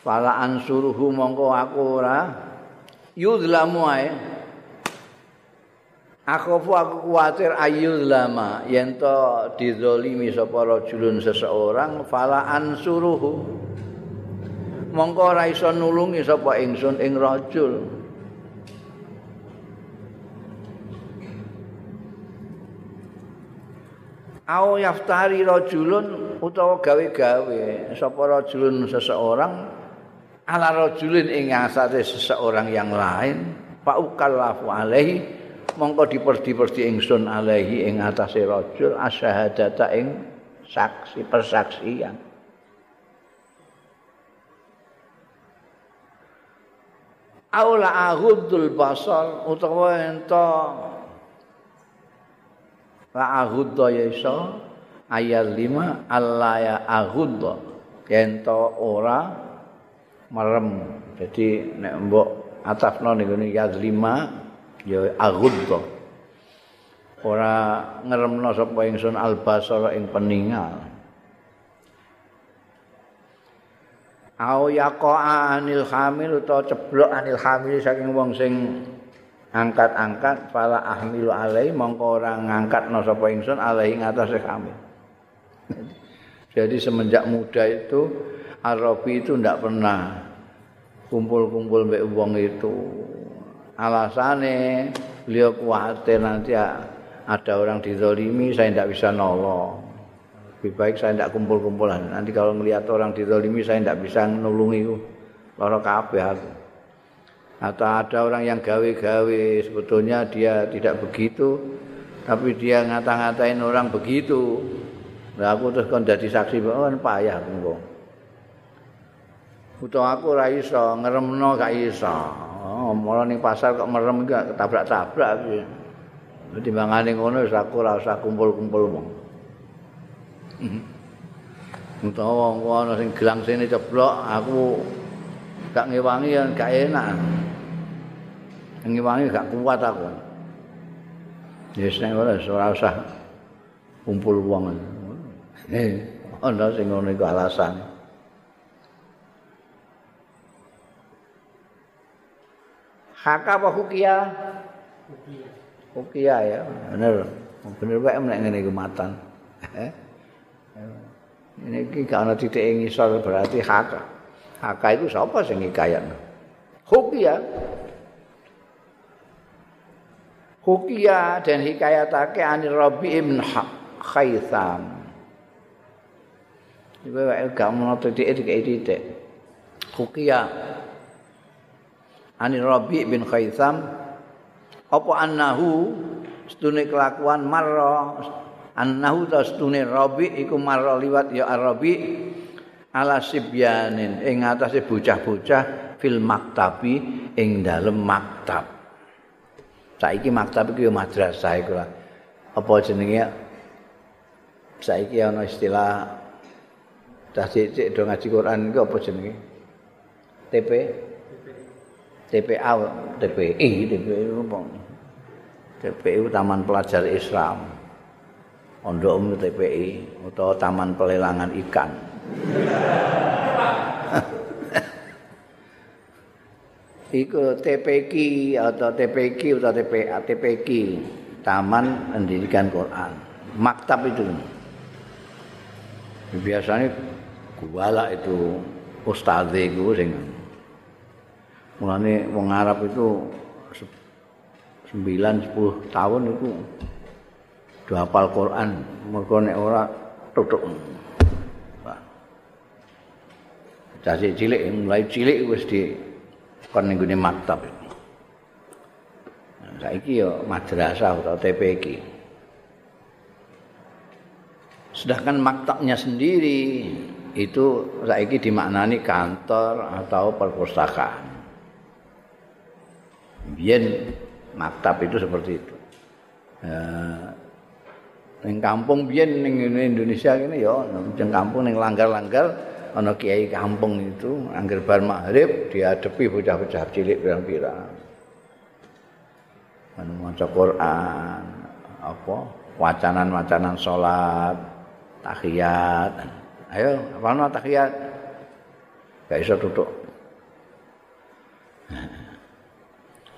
Fala ansuruhu mongko aku ora yudlamu ae. Akhafu aku kuatir ayyudlama yen to dizalimi sapa rajulun seseorang fala ansuruhu. Mongko ora iso nulungi sapa ingsun ing rajul. Au yaftari rajulun utawa gawe-gawe. Sapa rajulun seseorang ala rajulin ing asate seseorang yang lain fa ukallafu alaihi mongko diperdi-perdi ingsun alaihi ing atase rajul asyhadata ing saksi persaksian. Aula ahudul basar utawa ento la aghudda ya iso? Ayat 5 Allah ya aghudda kento ora merem. Jadi nek mbok atafno ngene ayat 5 ya aghudda ora ngeremno sapa ingsun albasara ing peningal. Au yaqa anil hamil utawa ceblok anil hamil saking wong sing angkat-angkat fala ahmilu alai mongko ora ngangkatno sapa ingsun alai ngatasé kami. Jadi semenjak muda itu Arabi itu ndak pernah kumpul-kumpul mbek wong itu. Alasane beliau khawatir nanti ada orang dizolimi saya tidak bisa nolong. Lebih baik saya tidak kumpul-kumpulan. Nanti kalau melihat orang dizolimi saya tidak bisa nolongi. Loro kabeh aku. Atau ada orang yang gawe-gawe sebetulnya dia tidak begitu tapi dia ngata-ngatain orang begitu. Lah aku terus kon dadi saksi bahwa payah aku. Utawa aku ora iso ngremno gak iso. Oh, ning pasar kok merem gak ketabrak-tabrak iki. Timbangane ngono wis aku ora usah kumpul-kumpul wong. Utawa wong ana sing gelang sini ceblok, aku gak ngewangi ya gak enak. Ngewangi gak kuat aku. Yes, nek ora usah kumpul wong. Eh, ana sing ngono iku alasan. Haka apa? Hukia. Hukia ya, bener. Bener wae nek ngene iku matan. Eh? Ini iki gak ana titik ngisor berarti haka. Haka itu sapa sing ngikayat? Hukia. Hukia dan hikayatake anir Rabi ibn Khaitham. Iku wae gak ana titik iki titik. Hukia Ani Rabi bin Khaitham apa annahu stune kelakuan marra annahu ta stune Rabi iku marra liwat ya Arabi ala sibyanin ing atase bocah-bocah fil maktabi ing dalem maktab. Saiki maktab iku madrasah iku. Apa jenenge saiki ana istilah dah cek do ngaji Quran iku apa jenenge? TP TPA, TPI, TPI? TPI Taman Pelajar Islam. Umum TPI atau Taman Pelelangan Ikan. Iku TPQ atau TPQ atau TPA, TPQ Taman Pendidikan Quran. Maktab itu. Biasanya gua itu ustadz itu sing Mulane wong Arab itu 9 10 tahun itu do hafal Quran, mergo nek ora tutuk. Cilik mulai cilik wis di kon ning gone maktab. Saiki yo madrasah atau TPQ. Sedangkan maktabnya sendiri itu saiki dimaknani kantor atau perpustakaan. biyen maktab itu seperti itu. Ning kampung biyen ning Indonesia ini ya ning kampung ning langgar-langgar ana kiai kampung itu angger bar maghrib dihadapi bocah-bocah cilik pirang-pirang. Anu maca Quran, apa wacanan-wacanan salat, tahiyat. Ayo, apa tahiyat? Gak iso tutuk.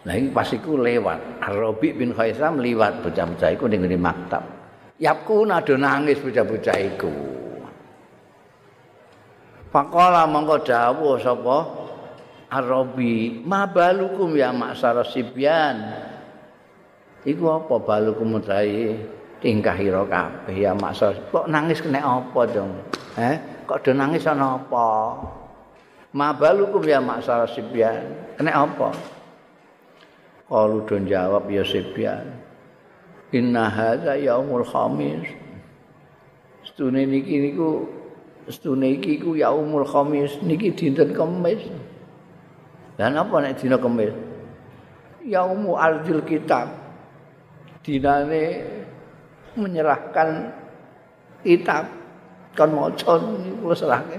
Lah iki pas iku lewat. Arabi bin Khaisam liwat bocah-bocah iku ning ngene maktab. Yapku nado nangis bocah-bocah iku. Faqala mongko dawuh sapa? Arabi, ma balukum ya maksara sibyan. Iku apa balukum dai tingkah ira kabeh ya maksar. Kok nangis kena apa dong? Eh, kok do nangis ana apa? Ma balukum ya maksara sibyan. Kena apa? Kalu don jawab ya Sibyan. Inna hadza yaumul khamis. Stune niki niku stune iki ku yaumul khamis niki dinten Kamis. Dan apa nek dina Kamis? Yaumu ardil kitab. Dinane menyerahkan kitab kon maca niku serahke.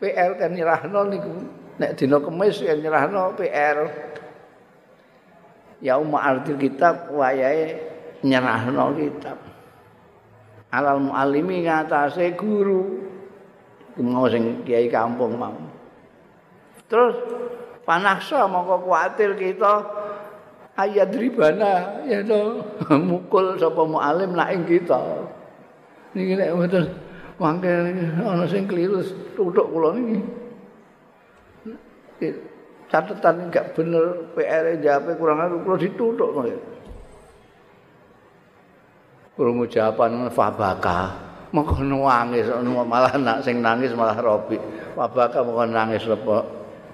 PR kan nyerahno niku nek dina Kamis ya nyerahno PR. yaum artil kitab wayahe nyerahno kitab alal muallimi ngatasé guru mau sing kiai kampung mau terus panaksa mongko kuatir kita ayat ribana ya to mukul sapa muallim nak ing kita niki nek mboten mangke ana sing keliru tutuk kula niki catatan enggak bener PR jawab kurang aku kulo ditutuk to. Krungu jawaban fabaka. Mengko nangis malah nak sing nangis malah Robi. Fabaka mengko nangis lepo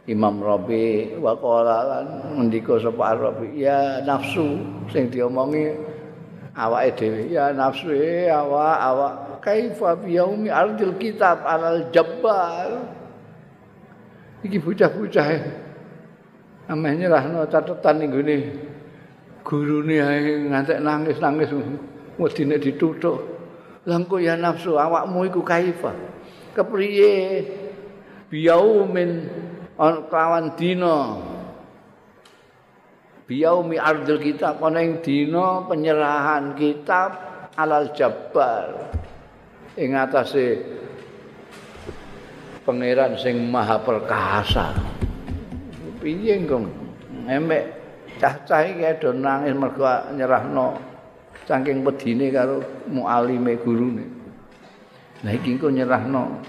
Imam Robi. Wa qala lan ngendika sapa Robi ya nafsu sing diomongi awake dhewe. Ya nafsu e awak awak kaifa bi yaumi ardil kitab alal jabbar. Iki bocah-bocah ameh nyerahno catatan ning gone gurune ae ngantek nangis-nangis wedine dituthuk langko ya nafsu awakmu iku kaifa kepriye? Biyaumin kawan dina. Biyaumi ardil kitab ana ing dina penyerahan kitab alal jabbar. Ing atase pangeran sing maha perkasa. Piye kong emek cah-cah iki do nangis mergo nyerahno saking pedine karo mualime gurune. Nah iki kok nyerahno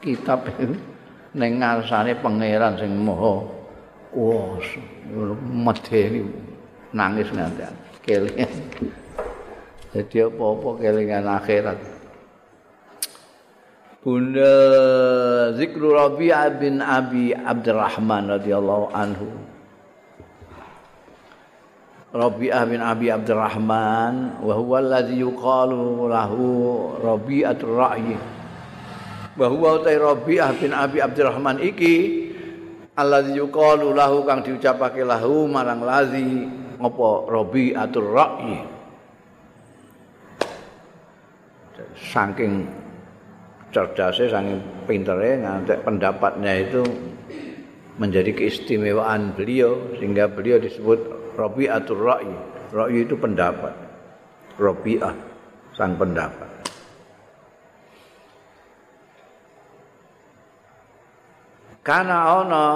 kitab ning ngarsane pangeran sing maha kuwasa. Medhe nangis nganti kelingan. Jadi apa-apa kelingan akhirat. Bunda Zikru Rabi'ah bin Abi Abdurrahman radhiyallahu anhu. Rabi'ah bin Abi Abdurrahman wa huwa alladhi yuqalu lahu Rabi'atul Ra'yi. Wa huwa utai Rabi'ah bin Abi Abdurrahman iki alladhi yuqalu lahu kang diucapake lahu marang lazi ngopo Rabi'atul Ra'yi. Saking cerdasnya sangat pinternya ngantek pendapatnya itu menjadi keistimewaan beliau sehingga beliau disebut Rabi'atul Ra'i. Ra'i itu pendapat. Rabi'ah sang pendapat. Karena ana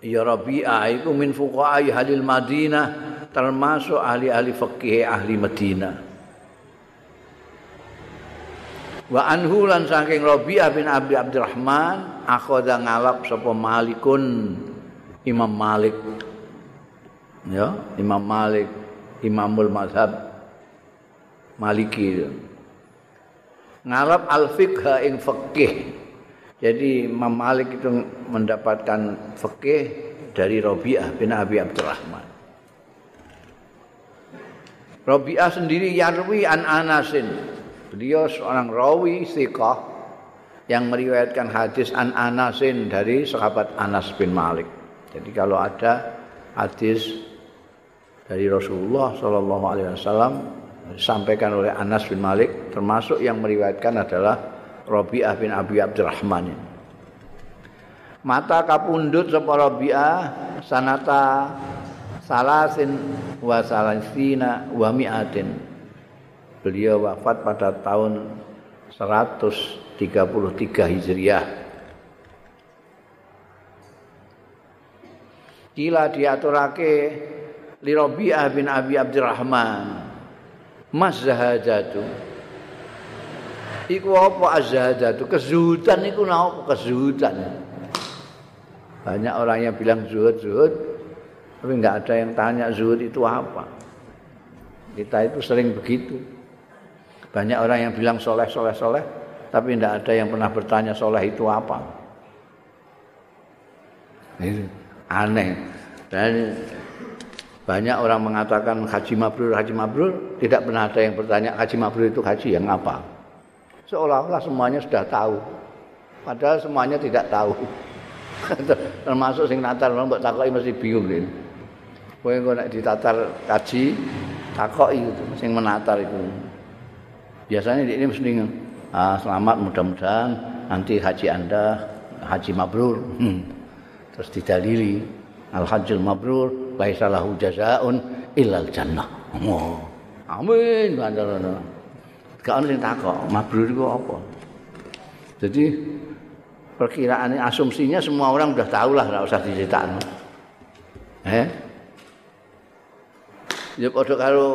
ya Rabi'ah itu min fuqaha ahli Madinah termasuk ahli-ahli fikih ahli Madinah. Wa anhu lan saking Rabi'ah bin Abi Abdurrahman akhadha ngalap sapa Malikun Imam Malik. Ya, Imam Malik, Imamul Mazhab Maliki. Ngalap al-fiqh ing fikih. Jadi Imam Malik itu mendapatkan fikih dari Rabi'ah bin Abi Abdurrahman. Rabi'ah sendiri yarwi an Anasin. Beliau seorang rawi siqah yang meriwayatkan hadis an Anasin dari sahabat Anas bin Malik. Jadi kalau ada hadis dari Rasulullah Shallallahu Alaihi Wasallam disampaikan oleh Anas bin Malik, termasuk yang meriwayatkan adalah Robi'ah bin Abi Abdurrahman. Mata kapundut sapa Robi'ah sanata salasin wa salasina wa mi'atin beliau wafat pada tahun 133 Hijriah. Kila diaturake li Rabi'ah bin Abi Abdurrahman. Mas zahadatu. Iku apa azhadatu? Kezuhudan iku napa kezuhudan? Banyak orang yang bilang zuhud zuhud, tapi nggak ada yang tanya zuhud itu apa. Kita itu sering begitu. Banyak orang yang bilang soleh, soleh, soleh, tapi tidak ada yang pernah bertanya soleh itu apa. Ini aneh. Dan banyak orang mengatakan haji mabrur, haji mabrur, tidak pernah ada yang bertanya haji mabrur itu haji yang apa. Seolah-olah semuanya sudah tahu. Padahal semuanya tidak tahu. Termasuk sing natar orang mbok takoki mesti bingung ini. Kowe nek ditatar kaji, takoki itu sing menatar itu. biasanya ini mesti ah, selamat mudah-mudahan nanti haji anda haji mabrur hmm. terus didalili al hajjul mabrur laisa lahu jazaun illal jannah oh. amin bandar gak ono sing takok mabrur itu apa jadi perkiraan asumsinya semua orang sudah tahu lah nggak usah diceritakan eh ya pada kalau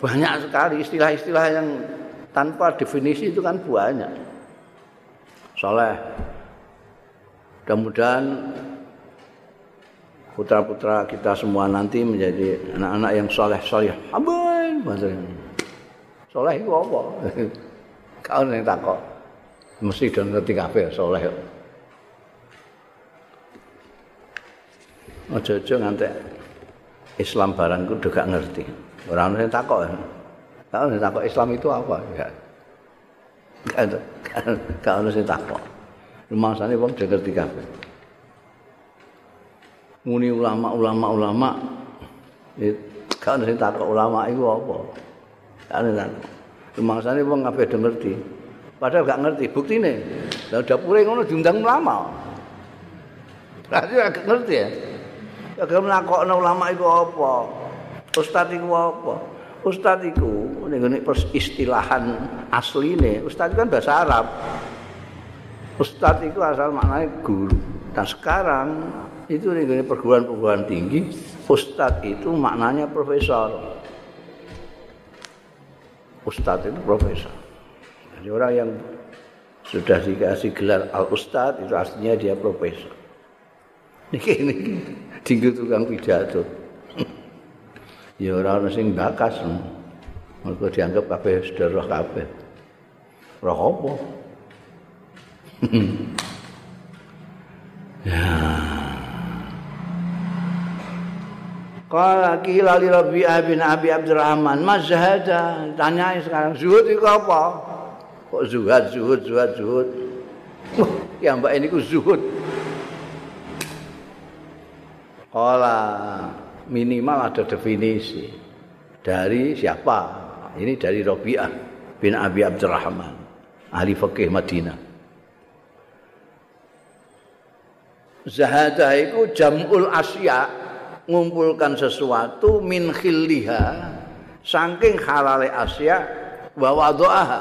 banyak sekali istilah-istilah yang tanpa definisi itu kan banyak. Soleh. Mudah-mudahan putra-putra kita semua nanti menjadi anak-anak yang soleh soleh amin. Soleh itu apa? Kau yang takut mesti dong ngerti kafe soleh. Ojo-ojo nganti Islam barangku juga ngerti. Orang yang takut kau yang takut Islam itu apa? Ya. Kau yang takut rumah sana pun juga ngerti kafe muni ulama-ulama ulama kan sing takok ulama iku apa? Kan mangsane wong kabeh do ngerti. Padahal gak ngerti buktine. Lha dapure ngono diundang ulama. Berarti gak ngerti ya. Gak mlakokno ulama iku apa? Ustaz iku apa? Ustaz iku ning istilahan asline. Ustaz kan bahasa Arab. Ustaz iku asal maknanya guru. Dan sekarang itu nih perguruan-perguruan tinggi ustadz itu maknanya profesor. Ustadz itu profesor. Jadi orang yang sudah dikasih gelar al ustadz itu artinya dia profesor. Ini ini tinggi tukang pidato. Ya orang sing bakas mereka dianggap kabeh roh kabeh. Roh apa? Ya Qala qila li Rabbi bin Abi Abdurrahman, "Mazhada?" Tanya sekarang, zuhud itu apa? Kok zuhud, zuhud, zuhud, zuhud. ya mbak ini ku zuhud. Qala minimal ada definisi dari siapa? Ini dari Rabi'ah bin Abi Abdurrahman, ahli fikih Madinah. Zahadah itu jamul asya' ngumpulkan sesuatu min khilliha saking halale asya wa wadhaha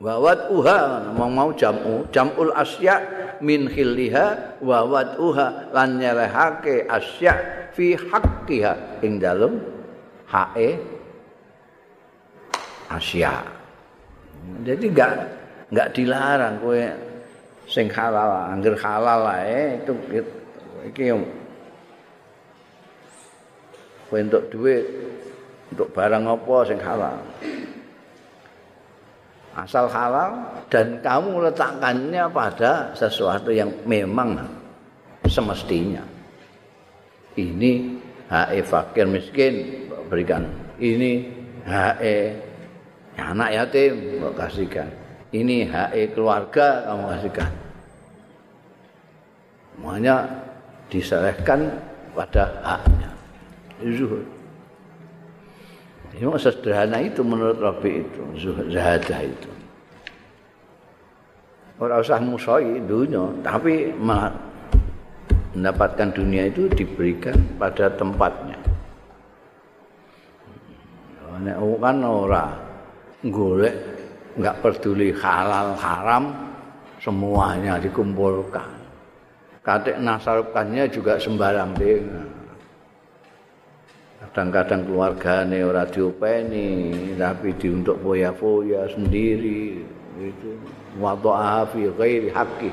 wa wad'uha mau mau jamu jamul asya min khilliha wa wad'uha lan nyerehake asya fi haqqiha ing dalem hae asya jadi enggak enggak dilarang kowe sing halal angger halal ae itu iki untuk duit untuk barang apa sing halal. Asal halal dan kamu meletakkannya pada sesuatu yang memang semestinya. Ini HE fakir miskin berikan. Ini HE anak yatim kasihkan. Ini HE keluarga kamu kasihkan. Semuanya diserahkan pada haknya. Zuhud. Ini sederhana itu menurut Rabi itu, zahadah itu. Orang usah musoi dunia, tapi mendapatkan dunia itu diberikan pada tempatnya. Nek kan ora golek enggak peduli halal haram semuanya dikumpulkan. Katik nasarkannya juga sembarang deh. Kadang-kadang keluargane ora diopeni, tapi diuntuk foya-foya sendiri itu wadha'a fi ghairi haqqi.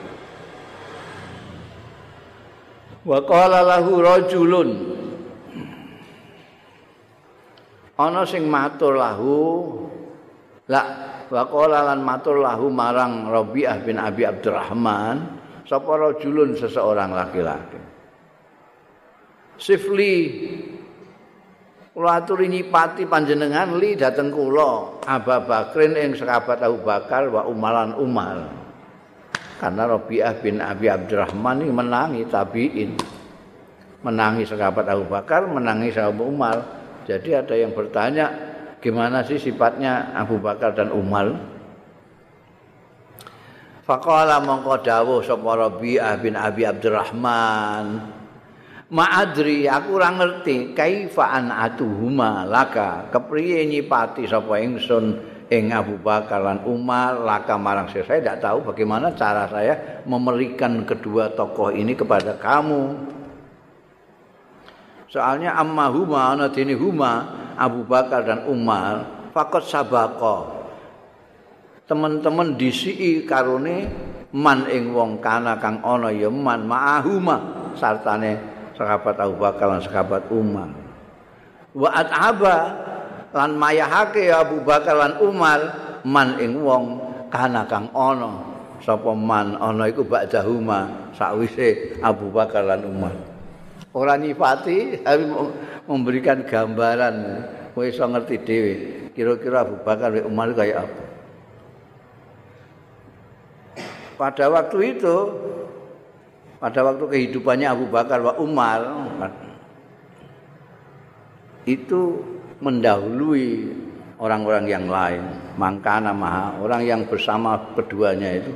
Wa qala lahu rajulun ana sing matur lahu la wa qala lan matur lahu marang Rabi'ah bin Abi Abdurrahman sapa rajulun seseorang laki-laki? Sifli. Kula aturi nyipati panjenengan li dateng kula. Aba Bakrin ing sahabat Abu Bakar wa Umaran Umar karena Rabi'ah bin Abi Abdurrahman ini menangi tabi'in. Menangi sahabat Abu Bakar menangi sahabat Umar jadi ada yang bertanya gimana sih sifatnya Abu Bakar dan Umar Faqala mongko dawuh sapa Rabi'ah bin Abi Abdurrahman. Ma'adri aku ora ngerti kaifa an atuhuma laka kepriye nyipati sapa ingsun ing Abu Bakar lan Umar laka marang saya. Saya tidak tahu bagaimana cara saya memberikan kedua tokoh ini kepada kamu. Soalnya amma huma ana huma Abu Bakar dan Umar. Fakot sabaqah teman-teman disiki karone man ing wong kana kang ana ya man ma'ahuma sartane sahabat Abu Bakar lan sahabat Umar. Wa at'aba lan mayahake Abu Bakar lan Umar man ing wong kana kang ana. Sapa man ana iku ba'dahuma sakwise Abu Bakar lan Umar. Ora nyifati tapi memberikan gambaran. Kowe iso ngerti dhewe kira-kira Abu Bakar lan Umar kaya apa pada waktu itu pada waktu kehidupannya Abu Bakar wa Umar itu mendahului orang-orang yang lain mangkana maha orang yang bersama keduanya itu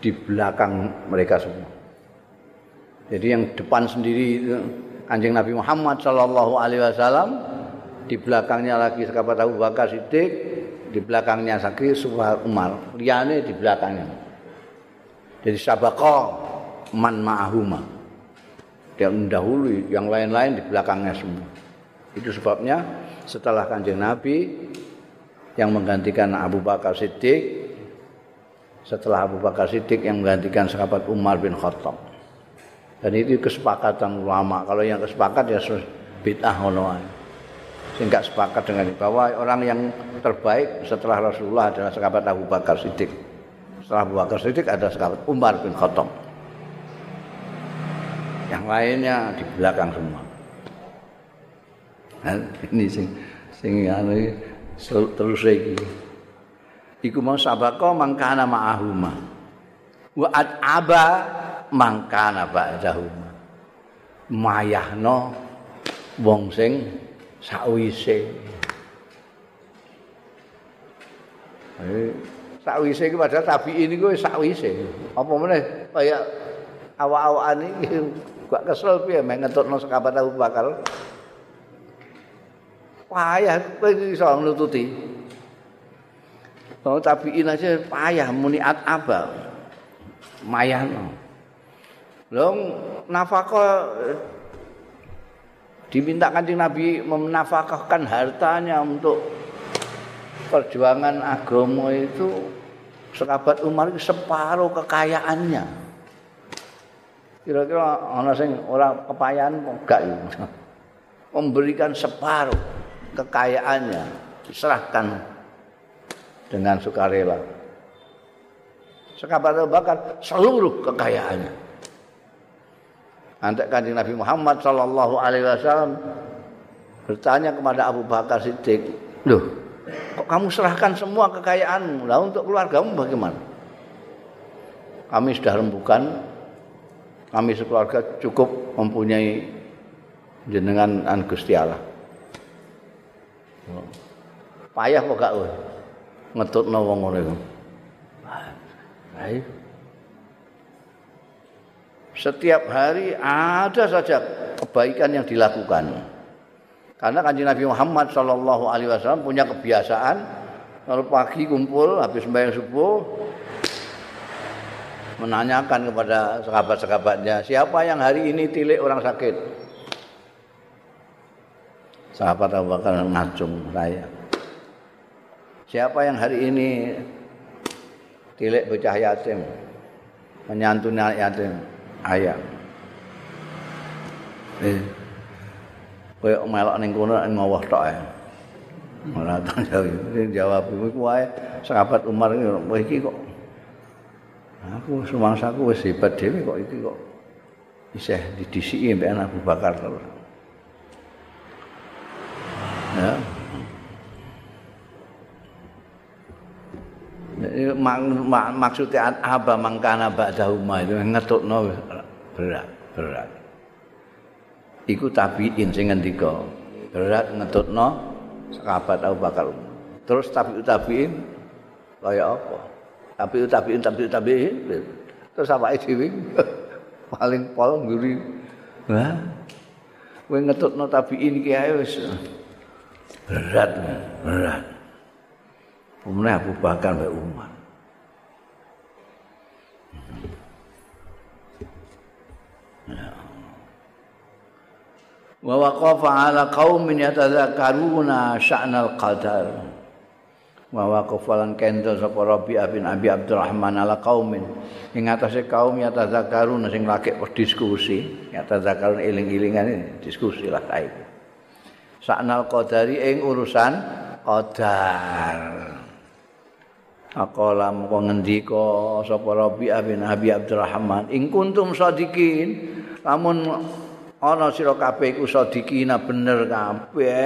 di belakang mereka semua. Jadi yang depan sendiri itu Kanjeng Nabi Muhammad Shallallahu Alaihi Wasallam di belakangnya lagi sahabat Abu Bakar Siddiq di belakangnya Sakri Umar liane di belakangnya jadi sabaqah man ma'ahuma. Dia mendahului yang lain-lain di belakangnya semua. Itu sebabnya setelah kanjeng Nabi yang menggantikan Abu Bakar Siddiq setelah Abu Bakar Siddiq yang menggantikan sahabat Umar bin Khattab. Dan itu kesepakatan ulama. Kalau yang kesepakat ya bid'ah ngono sehingga sepakat dengan bahwa orang yang terbaik setelah Rasulullah adalah sahabat Abu Bakar Siddiq Abu Bakar Siddiq ada sahabat Umar bin Khattab. Yang lainnya di belakang semua. Nah, ini sing sing anu terus lagi iku mau sabako mangkana ma'ahuma. Wa aba mangkana ba'dahuma. Mayahno wong sing sakwise. Eh, sakwise iki padahal tabiin niku sakwise apa meneh kaya awak-awakan iki gak kesel piye mek ngetutno sekabat Abu Bakar payah kowe iso nututi. Oh tabiin aja payah muniat apa. Mayano. Long nafkah diminta kanjeng Nabi menafkahkan hartanya untuk perjuangan agama itu sekabat Umar itu separuh kekayaannya. Kira-kira ana sing ora kepayahan enggak Memberikan separuh kekayaannya diserahkan dengan sukarela. Sekabat Abu Bakar seluruh kekayaannya. Antek kanjeng Nabi Muhammad Sallallahu Alaihi Wasallam bertanya kepada Abu Bakar Siddiq, loh, kok kamu serahkan semua kekayaanmu? Lah untuk keluargamu bagaimana? Kami sudah rembukan, kami sekeluarga cukup mempunyai jenengan an Gusti Allah. Payah kok gak kowe. Ngetutno wong ngono iku. Setiap hari ada saja kebaikan yang dilakukan. Karena kanjeng Nabi Muhammad Shallallahu Alaihi Wasallam punya kebiasaan kalau pagi kumpul habis sembahyang subuh menanyakan kepada sahabat-sahabatnya siapa yang hari ini tilik orang sakit sahabat Abu Bakar ngacung saya. Siapa yang hari ini tilik bocah yatim, menyantuni yatim, ayah. Eh, kowe melok ning kono ngowoh tok ae. Ora tau jawab. jawab iku wae sahabat Umar iki kok aku sumangsaku wis hebat dhewe kok iki kok isih didisiki mbek Abu Bakar terus. ya. Mak, mak, maksudnya apa mangkana ba'dahuma itu ngetutno berat berat iku tabiin sing ngendika berat ngetutno sahabat Abu Bakar. Terus tabi tabiin kaya apa? Tapi tabiin tapi tabiin. Terus apa dhewe paling pol nguri wah kowe ngetutno tabiin iki ae wis. Berat berat. Umar Abu Bakar wa Umar wa waqafa ala qaumin yatadzakaruna sya'nal qadar wa waqafalan kendel sapa Rabi bin Abi Abdurrahman ala qaumin. Ing atase kaum ya tazakkarun sing lagi diskusi ya tazakkarun eling-elingan diskusi lah saiki saknal qadari ing urusan qadar. Akola moko ngendika sapa Rabi bin Abi Abdurrahman ing kuntum sadikin lamun ana sira kabeh iku sadikina bener kabeh.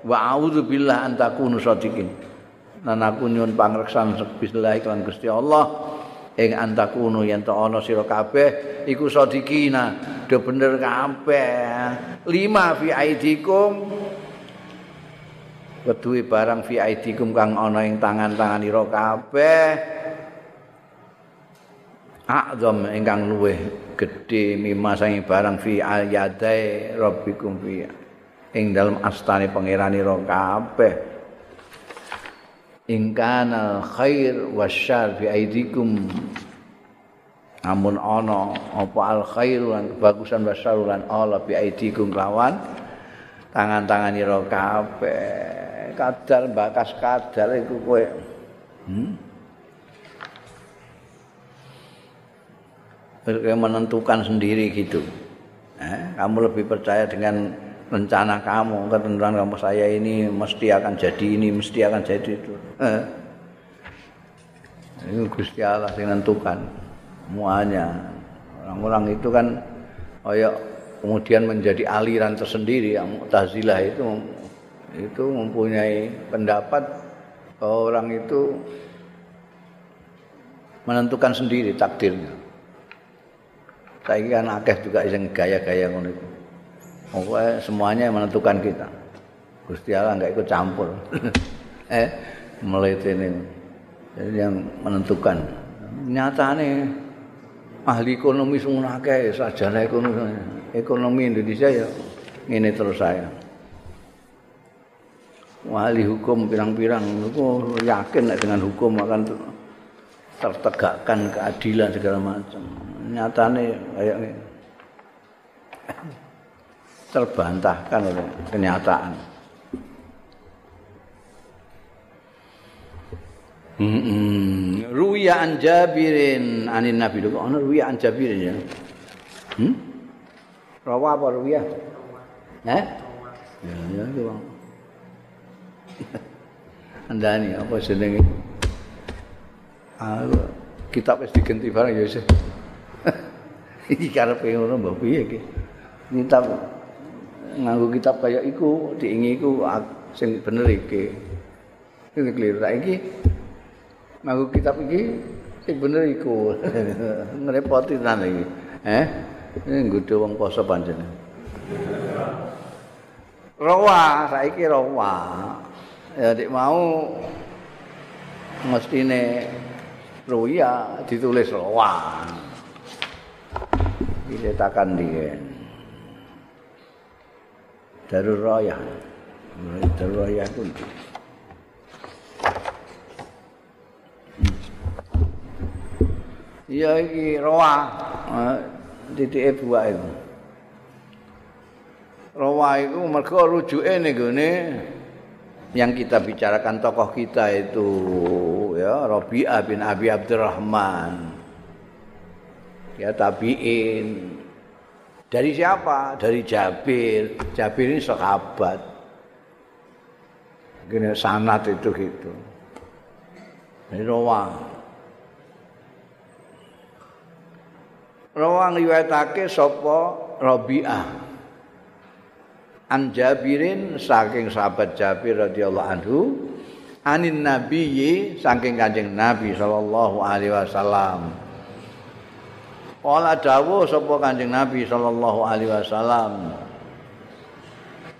Wa auzubillah antakunu sadikin lan aku nyuwun pangreksan bismillah iklan Gusti Allah. Ing antakunu yen to ana sira kabeh iku sadikina do bener kabeh. Lima fi aidikum. Weduhe barang fi aidikum kang ana ing tangan-tangan ira kabeh. A'zam ingkang luweh gedhe mimma sange barang fi ayadai rabbikum fi ing dalem astane pangeran ira kabeh. Ingkana khair wasyar fi aidikum amun ana apa al khair lan kebagusan wasyar lan ala fi aidikum lawan tangan-tangan ira kabeh. Kadar bakas kadar iku kowe. Hmm? Menentukan sendiri gitu eh, kamu lebih percaya dengan rencana kamu, ketentuan kamu saya ini mesti akan jadi ini, mesti akan jadi itu. Eh. Ini Gusti Allah yang menentukan semuanya. Orang-orang itu kan oh ya, kemudian menjadi aliran tersendiri yang Mu'tazilah itu itu mempunyai pendapat orang itu menentukan sendiri takdirnya. Saya kan akeh juga yang gaya-gaya ngono itu. Pokoknya semuanya menentukan kita. Gusti Allah enggak ikut campur. eh, meliti ini. Jadi yang menentukan. Nyata nih, ahli ekonomi semua akeh sarjana ekonomi ekonomi Indonesia ya ini terus saya. Ahli hukum pirang-pirang yakin dengan hukum akan tertegakkan keadilan segala macam. Nyatane kayak ini. terbantahkan oleh kenyataan. Hmm, ruya an Jabirin anin Nabi kok ana ruya an Jabirin ya. Hmm? Rawa apa ruya? Eh? Ya, ya, ya. Andani apa jenenge? Ah, kitab wis diganti barang ya wis. Iki karepe ngono mbok piye iki? Kitab nganggo kitab kaya iku diingi iku sing bener iki. Iki keliru iki nganggo kitab iki sing bener iku. Ngrepoti tenan iki. Eh? Nggodho wong poso pancen rawa saiki rawa. Ya dik mau mestine ruya ditulis rawa iki takan dien Darul Raya. Darul Raya pun. Iya iki roa. Titik buah itu. Roa itu mergo rujuke ning gone yang kita bicarakan tokoh kita itu ya Rabi'ah bin Abi Abdurrahman. Ya tabi'in Dari siapa? Dari Jabir. Jabir ini sahabat. Gini sanat itu gitu. Dari Rawang. Rawang riwayatake sapa Rabi'ah. An Jabirin saking sahabat Jabir radhiyallahu anhu anin nabiyyi saking kanjeng Nabi sallallahu alaihi wasallam. Kala dawuh sapa Kanjeng Nabi sallallahu alaihi wasallam.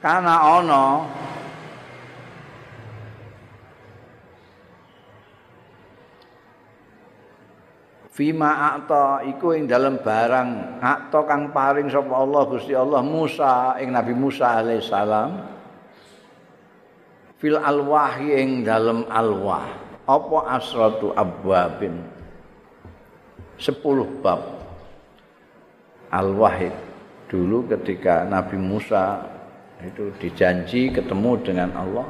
Kana ana Fima akta iku ing dalam barang akta kang paring sapa Allah Gusti Allah Musa ing Nabi Musa alaihi salam. Fil alwahi ing dalam alwah. Apa asratu abwabin? 10 bab. Al-Wahid dulu ketika Nabi Musa itu dijanji ketemu dengan Allah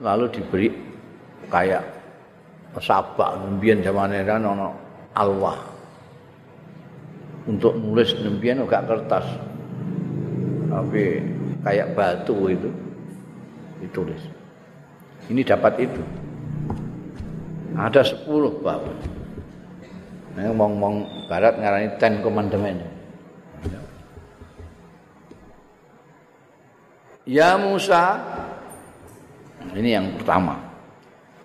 lalu diberi kayak sabak mbiyen zamane kan ana alwah untuk nulis mbiyen gak kertas. Tapi kayak batu itu ditulis. Ini dapat itu. Ada 10 bab. Nah, ngomong barat ngarani ten commandment. Ya Musa, ini yang pertama.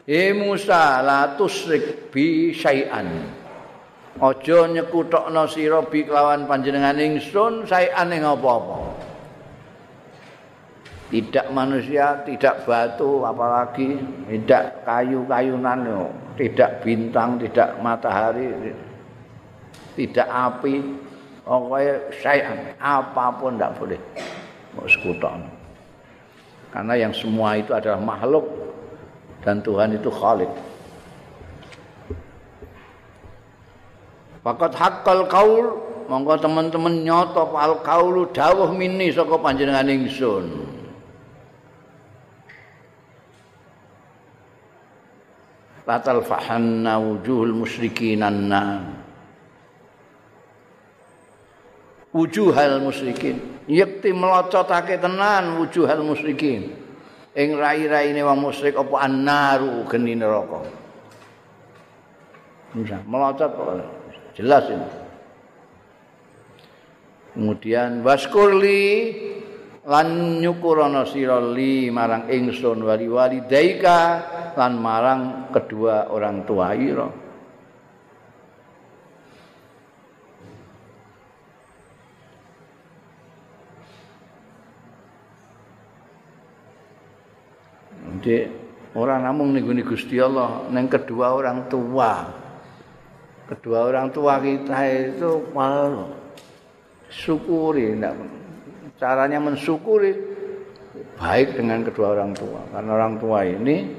Eh Musa, la tusrik bi syai'an. Aja nyekutokno sira bi kelawan panjenengan ingsun syai'an ing apa-apa. Tidak manusia, tidak batu, apalagi tidak kayu-kayunan, tidak bintang, tidak matahari, tidak api, pokoknya syai'an, apa pun tidak boleh. Mau sekutok. Karena yang semua itu adalah makhluk dan Tuhan itu Khalid. Fakat haqqal kaul monggo teman-teman nyoto al kaulu dawuh mini saka panjenengan ingsun. Latal fahanna wujuhul musyrikin wujuhal musyrikin. yakti melocotake tenan wujuhal musyrikin ing rai-raine wong musyrik apa annaru geni neraka? Bisa melocot jelas ini. Kemudian waskurli lan nyukurana sira li marang ingsun wali-wali daika lan marang kedua orang tua ira Jadi orang namung nih Gusti Allah, neng kedua orang tua. Kedua orang tua kita itu malah syukuri, caranya mensyukuri baik dengan kedua orang tua. Karena orang tua ini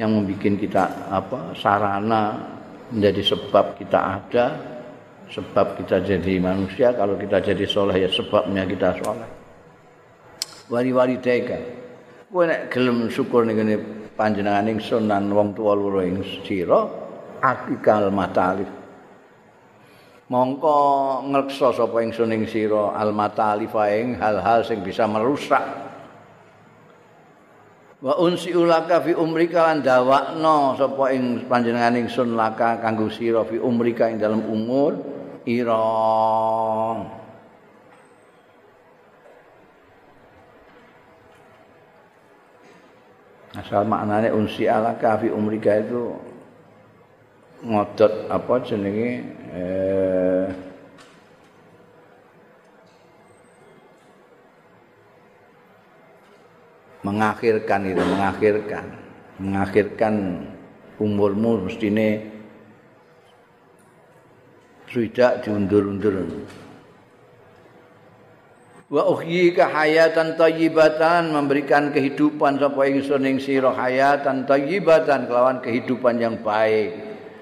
yang membuat kita apa sarana menjadi sebab kita ada, sebab kita jadi manusia. Kalau kita jadi soleh ya sebabnya kita soleh. Wali-wali deka. Kowe nek gelem syukur ning ngene panjenengan ingsun lan wong tuwa loro ing sira akikal matalif mongko ngreksa sapa ingsun ing sira al matalif ing hal-hal sing bisa merusak. Wa unsi ulaka fi umrika lan dawakno sapa ing panjenengan ingsun laka kanggo sira fi umrika ing dalam umur ira asal maknanya unsi ala kafi umrika itu ngodot apa jenenge eh, mengakhirkan itu mengakhirkan mengakhirkan umurmu mestine sudah diundur-undur wa uhyika hayatan thayyibatan memberikan kehidupan sapa ingsun ing sira hayatan thayyibatan kelawan kehidupan yang baik.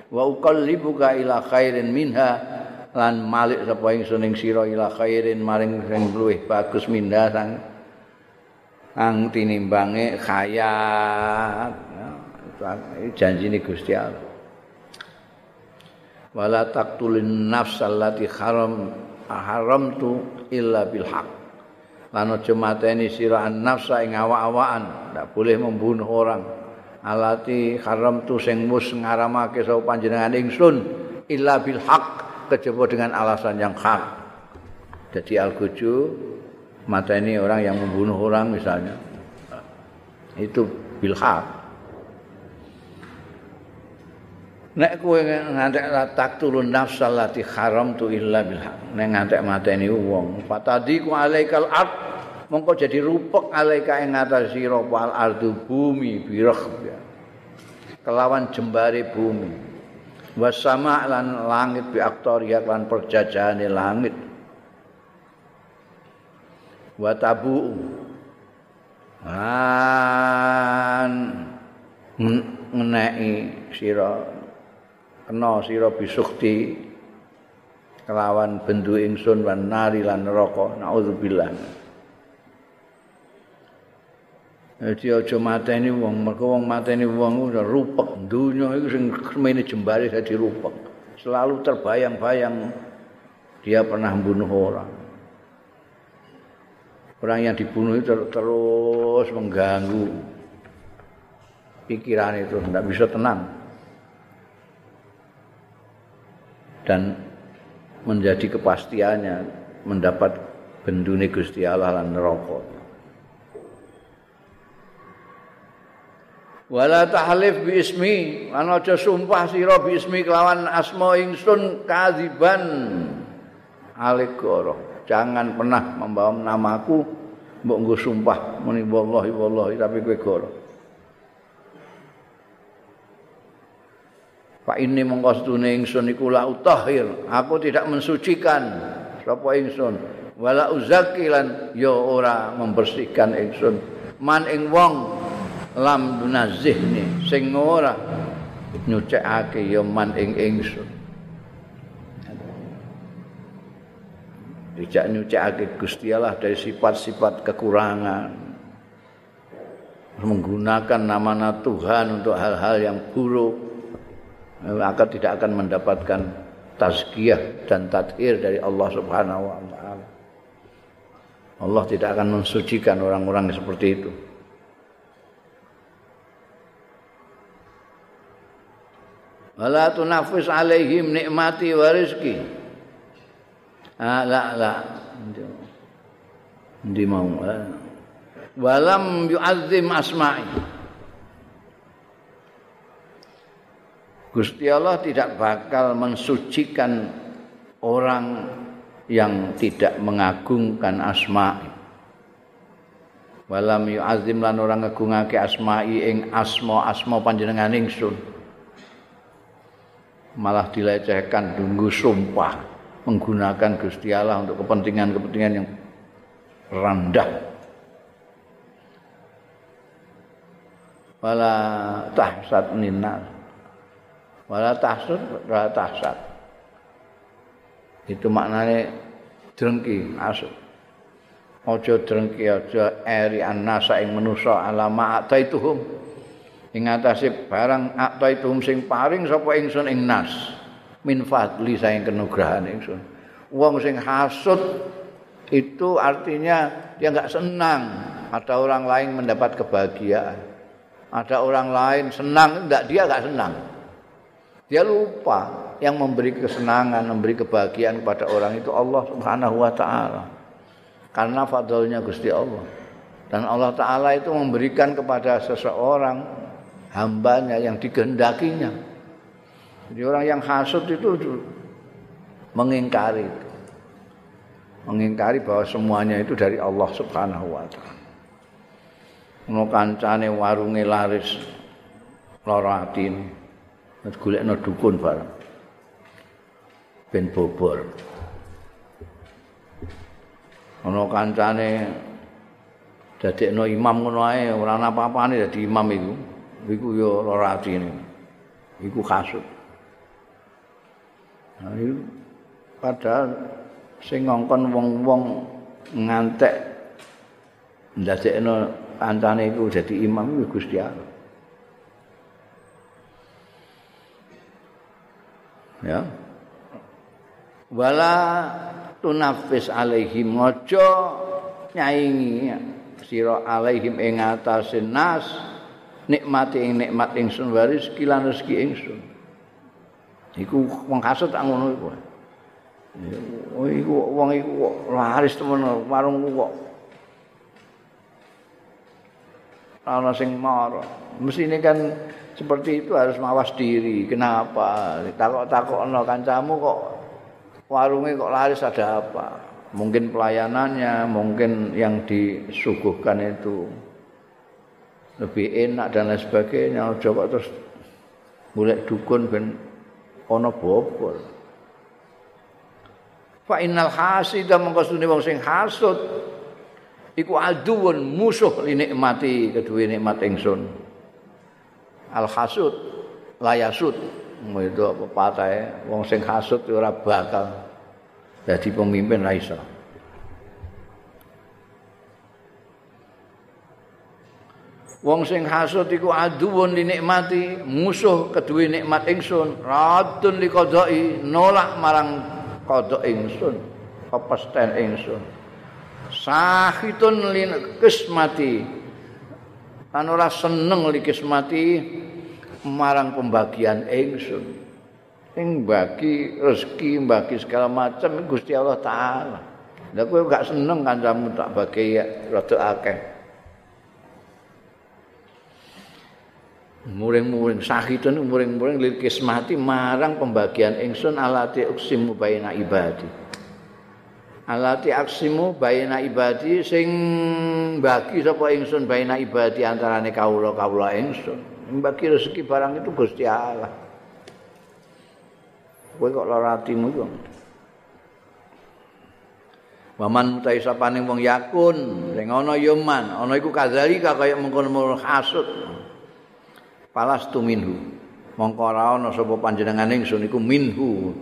Wa uqallibuka ila khairin minha lan malik sapa ingsun ing sira ila khairin maring sing luwih bagus minha sang ang tinimbange hayat itu janjine Gusti Allah. Wala taqtulin nafsallati haram haram tu illa bil haq lan aja mateni sira nafsa ing awak-awakan. Ndak boleh membunuh orang. Alati haram tu sing mus ngaramake sapa panjenengan ingsun illa bil haq kejaba dengan alasan yang hak. Jadi al-guju mateni orang yang membunuh orang misalnya. Itu bil haq nek kowe ngantek taktulun nafsal lati haram tu illa bil nek ngantek mateni wong fatadi ku alaikal ard. Mongko jadi rupek alaika ing atas sira wal ardu bumi birah. Kelawan jembare bumi. Wasama lan langit bi aktoria lan perjajahane langit. Wa tabu. Lan ngeneki sira kena sira bisukti kelawan bendu ingsun wan nari lan neraka naudzubillah Jadi aja mateni wong, mergo wong mateni wong udah rupek dunya iku sing semene jembare dadi rupek. Selalu terbayang-bayang dia pernah membunuh orang. Orang yang dibunuh itu terus mengganggu pikiran itu, tidak bisa tenang. Dan menjadi kepastiannya mendapat bendune Gusti Allah lan neraka. wala tahlif bi ismi ana aja sumpah sira bi ismi kelawan asma ingsun kadziban alikoro jangan pernah membawa namaku mbok nggo sumpah muni wallahi wallahi tapi kowe goro Pak ini mengkostune ingsun iku la utahhir. Aku tidak mensucikan. Sapa ingsun? Wala uzakilan ya ora membersihkan ingsun. Man ing wong lam dunazihni sing ora nyucekake ya man ing ingsun. Dijak nyucekake Gusti Allah dari sifat-sifat kekurangan. Menggunakan nama-nama Tuhan untuk hal-hal yang buruk akan tidak akan mendapatkan tazkiyah dan tathir dari Allah Subhanahu wa taala. Allah tidak akan mensucikan orang-orang seperti itu. wala tunafis alaihim nikmati wa rizki ah la la. Ndi mau? Walam yu'azzim asma'i Gusti Allah tidak bakal mensucikan orang yang tidak mengagungkan asma'i walam yu'azzim lan orang ngagungake asma'i ing asma asma panjenengan ingsun malah dilecehkan tunggu sumpah menggunakan Gusti Allah untuk kepentingan-kepentingan yang rendah. Wala tahsad ninas. Wala tahsud wala tahsad. Itu maknanya drengki asuk. Aja drengki aja eri annasa ing manusa alama ataituhum. ing atase barang akta itu sing paring sapa ingsun ing nas min fadli saing kenugrahan ingsun wong sing hasud itu artinya dia enggak senang ada orang lain mendapat kebahagiaan ada orang lain senang enggak dia enggak senang dia lupa yang memberi kesenangan memberi kebahagiaan kepada orang itu Allah Subhanahu wa taala karena fadlnya Gusti Allah dan Allah taala itu memberikan kepada seseorang hambanya yang dikehendakinya. Jadi orang yang hasut itu mengingkari mengingkari bahwa semuanya itu dari Allah Subhanahu wa taala. Ono kancane warunge laris lara atine. Wis golekno dukun bareng. Ben bobor. Ono kancane dadekno imam ngono ae ora apa-apane dadi imam iku. iku ya ora atine. Iku kasut. Nah, itu padahal sing ngongkon wong-wong ngantek ndadekno kancane iku dadi imam iku Gusti Allah. Ya. Wala tunafis alaihim ngojo nyaingi sira alaihim ing atase nas nikmati ing nikmat ingsun waris kilan rezeki ingsun. Iku wong kasut tak ngono iku. Iku wong iku laris temen warung kok ana sing mar mesti ini kan seperti itu harus mawas diri. Kenapa? Takok-takok ana kancamu kok warungnya kok laris ada apa? Mungkin pelayanannya mungkin yang disuguhkan itu. Lebih enak dan lain sebagainya. Kok terus golek dukun ben ana bobol. Fa innal hasida mongko wong sing hasud iku aduun musuh li nikmati kedue nikmat ingsun al hasud layasud itu apa patahe wong sing hasud ora bakal dadi pemimpin ra Wong sing hasud iku aduwun li nikmati, musuh kedue nikmat ingsun, radun li qadai, nolak marang qada ingsun, kepesten ingsun. Sahitun li kismati. Kan ora seneng li kismati marang pembagian ingsun. Sing bagi rezeki, bagi segala macam Gusti Allah taala. Lah kowe gak seneng kancamu tak bagi ya rada akeh. muring-muring sahidun muring-muring lil kismati marang pembagian ingsun alati uksimu baina ibadi alati aksimu baina ibadi sing bagi sapa ingsun baina ibadi antarane kawula kawula ingsun bagi rezeki barang itu Gusti Allah. Kowe kok lara atimu iku? Waman mutai sapane wong yakun sing ana ya man ana iku kadzalika kaya mengkono hasud. Palastu minhu. Mongko ora ana sapa panjenengan ingsun iku minhu.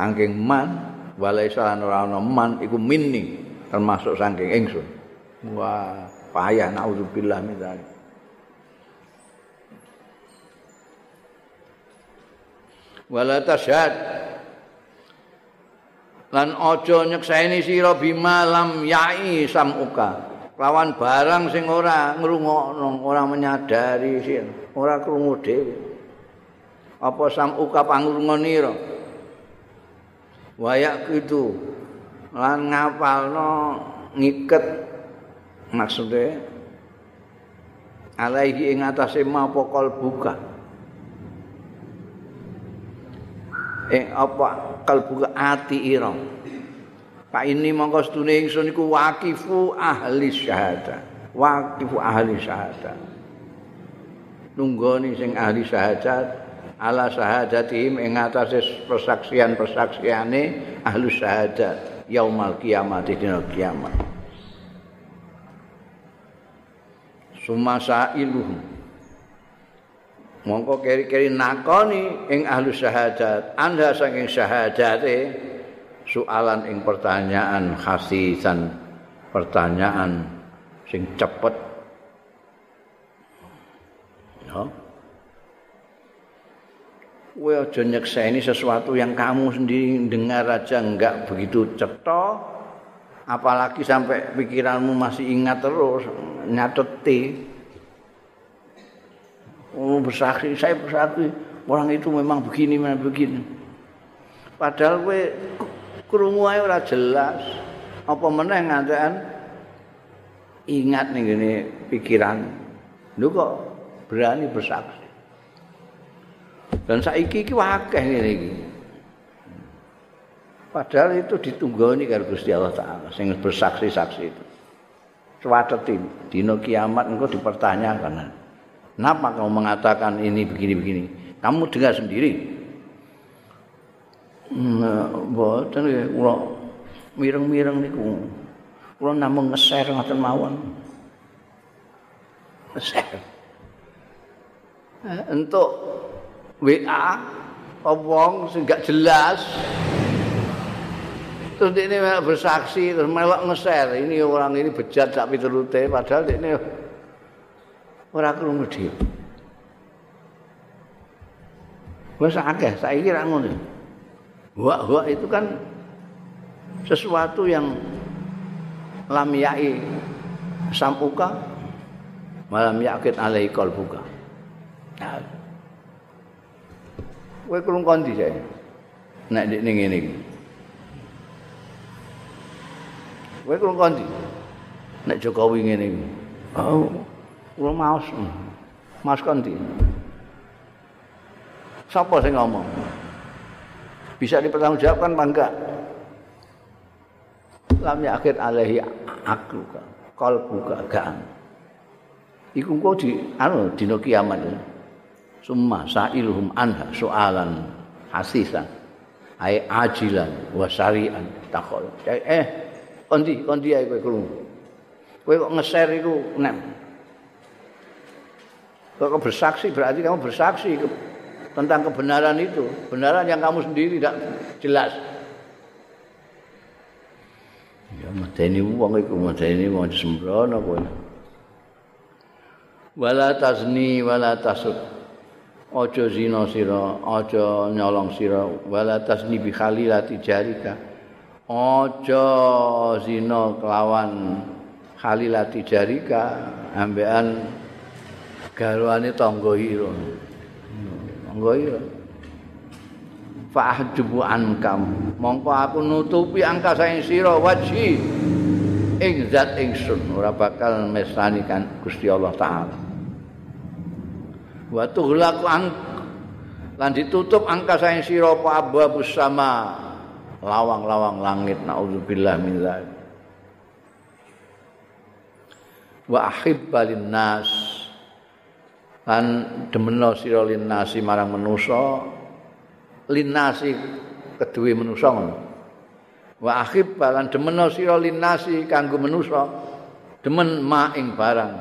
Angking man walaisa ora ana man iku minni termasuk saking ingsun. Wah payah naudzubillah min dzalik. Wala tasyad lan aja nyekseni sira bima lam yai samuka. Lawan barang sing ora ngrungokno ora menyadari sih ora krungu dhewe. Apa samuka pangurunganira wayak itu lan ngapalno ngiket maksude alaihi ing atase apa buka eh apa kalbuka ati irong Pak ini mongko sedune ingsun iku waqifu ahli syahadah. Waqifu ahli syahadah. Nunggoni sing ahli syahadat ala syahadatihim ing atase persaksian-persaksiane ahli syahadat yaumal kiamat dina kiamat. Sumasa iluhum Mongko keri-keri nakoni ing ahli syahadat. Anda saking syahadate soalan ing pertanyaan khasisan pertanyaan sing cepet. Ya Kowe aja nyekseni sesuatu yang kamu sendiri dengar aja enggak begitu cetha apalagi sampai pikiranmu masih ingat terus nyateti Oh bersaksi, saya bersaksi orang itu memang begini, memang begini. Padahal kowe krungu ae ora jelas. Apa meneh ngantekan? Ingat ning ngene pikiran. Lho kok berani bersaksi dan saiki iki akeh ngene iki. Padahal itu ditunggoni karo Gusti Allah taala sing bersaksi-saksi itu. Suwateti dino kiamat engkau dipertanyakan. Kenapa kamu mengatakan ini begini-begini? Kamu dengar sendiri. Mboten nggih kula mireng-mireng niku. Kula namung ngeser ngoten mawon. Ngeser. Untuk WA wong sing gak jelas terus ini bersaksi terus melok ngeser ini orang ini bejat sak piturute padahal ini ora krungu dhewe wis akeh saiki ra ngono Huak-huak itu kan sesuatu yang lam ya'i sampuka malam yakit alai kalbuka. Nah. Kowe kurung kondi saya. Nek ning ngene iki. Kowe kurung kondi. Nek Jokowi ngene iki. Oh, kula maos. Mas kondi. Sapa sing ngomong? bisa dipertanggungjawabkan apa enggak lam yakhir alaihi akluka qalbuka gak iku kok di anu dina kiamat summa sa'iluhum anha soalan hasisan. Ai ajilan wa syari'an takhol eh kondi kondi ae kowe krungu? Kowe kok nge iku nek kok bersaksi berarti kamu bersaksi tentang kebenaran itu, kebenaran yang kamu sendiri tidak jelas. Ya medeni wong iku medeni wong sembrono kowe. wala tazni wala tasud aja zina sira aja nyolong sira. Wala tazni bi khalilati jarika. Aja zina kelawan khalilati jarika ambekan garwane tangga ira. Tangga ira. Fa'jubu ankam. Mongko aku nutupi angka saing sira wajhi ing zat ingsun. Ora bakal mesani kan Gusti Allah taala wa tughlaqu an lan ditutup angka saing sira apa? Abwabus sama. Lawang-lawang langit naudzubillah min dzalik wa ahibbalin nas lan demeno sira linnasi marang manusa. Linasi kedue manusa ngono. Wa akhib balan demeno sira linasi kanggo manusa. Demen ma ing barang.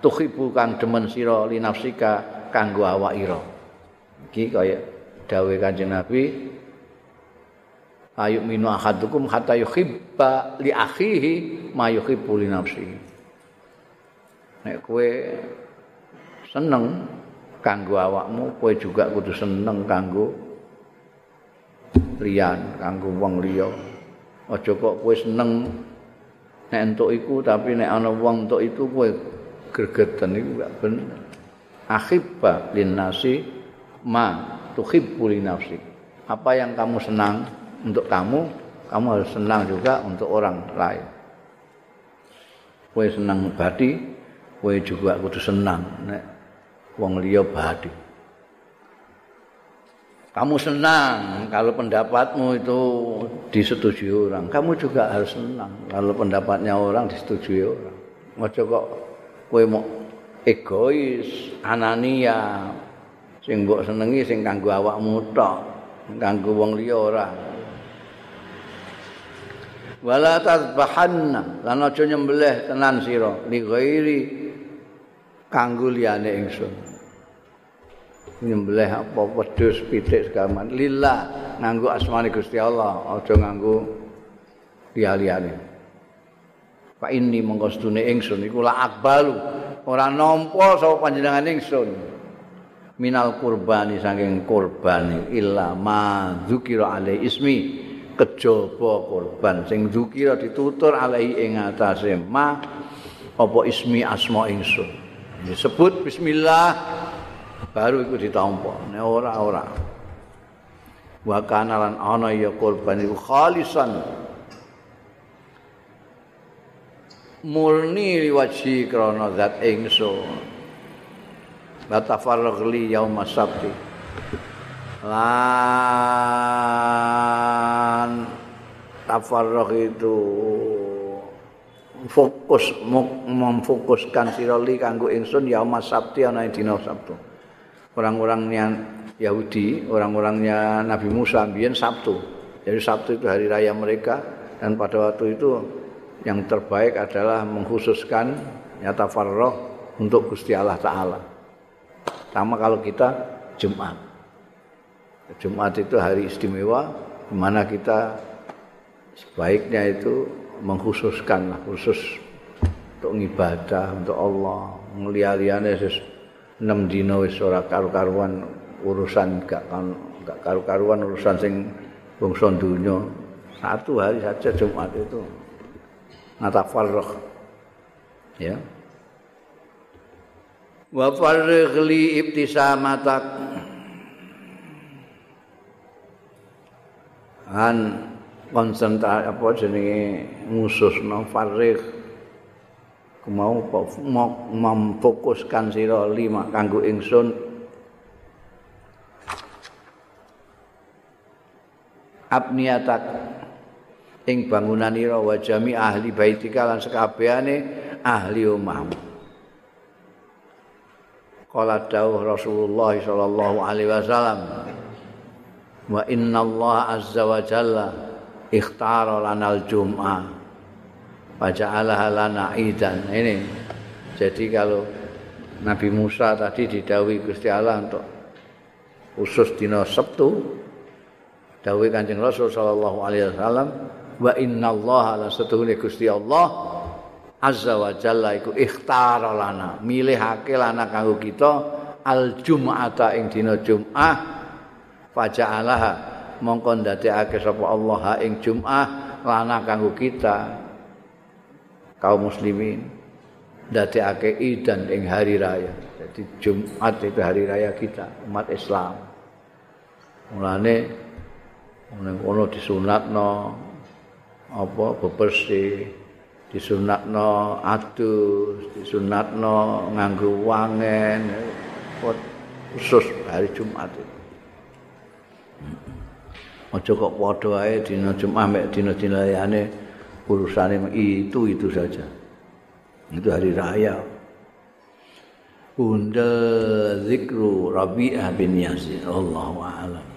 Tuhibu kang demen sira linafsika kanggo awak ira. Iki kaya dawuh Kanjeng Nabi Ayu minu ahadukum hatta yuhibba li akhihi ma yuhibbu li nafsihi. Nek kowe seneng kanggo awakmu, kowe juga kudu seneng kanggo liyan kanggo wong liya. Aja kok kowe seneng nek entuk iku tapi nek ana wong entuk itu kowe gregeten iku gak bener. Akhibba linnasi ma tuhibbu li. Apa yang kamu senang untuk kamu, kamu harus senang juga untuk orang lain. Kowe senang badi, kowe juga kudu senang nek wong liya badi. Kamu senang kalau pendapatmu itu disetujui orang. Kamu juga harus senang kalau pendapatnya orang disetujui orang. Mojo kok kowe mau egois, anania, sing mbok senengi sing kanggo awakmu tok, kanggo wong liya ora. Wala tazbahanna, lan aja nyembelih tenan sira li ghairi kanggo liyane ingsun. nyembelih apa wedhus pitik segaman lillah nganggo asmane Gusti Allah aja nganggo liyane Pak ini mengkostune ingsun iku la akbalu ora nampa sapa panjenengan ingsun. Minal kurbani saking kurban illa ma dzukira alai ismi. Kejaba kurban sing dzukira ditutur alai ing atase ma apa ismi asma ingsun. Disebut bismillah baru iku ditampa. Nek ora ora. Wa kana lan ana ya kurban iku khalisan murni liwaji krana zat ingsun. La tafarragh li yaum sabti. Lan tafarragh itu fokus memfokuskan sira li kanggo ingsun yaum sabti ana dina sabtu. Orang-orangnya Yahudi, orang-orangnya Nabi Musa biyen Sabtu. Jadi Sabtu itu hari raya mereka dan pada waktu itu yang terbaik adalah mengkhususkan nyata farroh untuk Gusti Allah Ta'ala. Sama kalau kita Jumat. Jumat itu hari istimewa di mana kita sebaiknya itu mengkhususkan khusus untuk ibadah untuk Allah, ngelihariannya sesuatu enam dina wis ora karu-karuan urusan gak kan gak karu-karuan urusan sing bangsa dunya satu hari saja Jumat itu ngatafarrah ya. Wa farrigh li ibtisamatak an konsentrasi apa jenenge ngususno farrigh mau memfokuskan sira lima kanggo ingsun. Abniatak ing bangunan ira wa jami ahli baitika lan sekabehane ahli omah Kala dawuh Rasulullah sallallahu alaihi wasallam wa inna Allah azza wa jalla ikhtara lanal jum'ah Faja'alaha lana idan. Ini. Jadi kalau Nabi Musa tadi didawi Gusti Allah untuk khusus dina Sabtu dawuh Kanjeng Rasul sallallahu alaihi wasallam wa innallaha la satuhune Gusti Allah azza wa jalla iku ikhtara lana milihake lana kanggo kita al jum'ata ing dina jum'ah. Faja'alaha mongko ndadekake sapa Allah ing jum'ah lana kanggo kita. Kaum muslimin ndadekake idan ing hari raya. Jadi Jumat itu hari raya kita umat Islam. Mulane kono disunatno apa bebersih disunatno adus disunatno nganggo wangen khusus hari Jumat Aja kok padha wae dina Jumat mek dina-dina liyane urusane itu itu saja. Itu hari raya. Bunda zikru Rabi'ah bin Yazid. Allahu a'lam.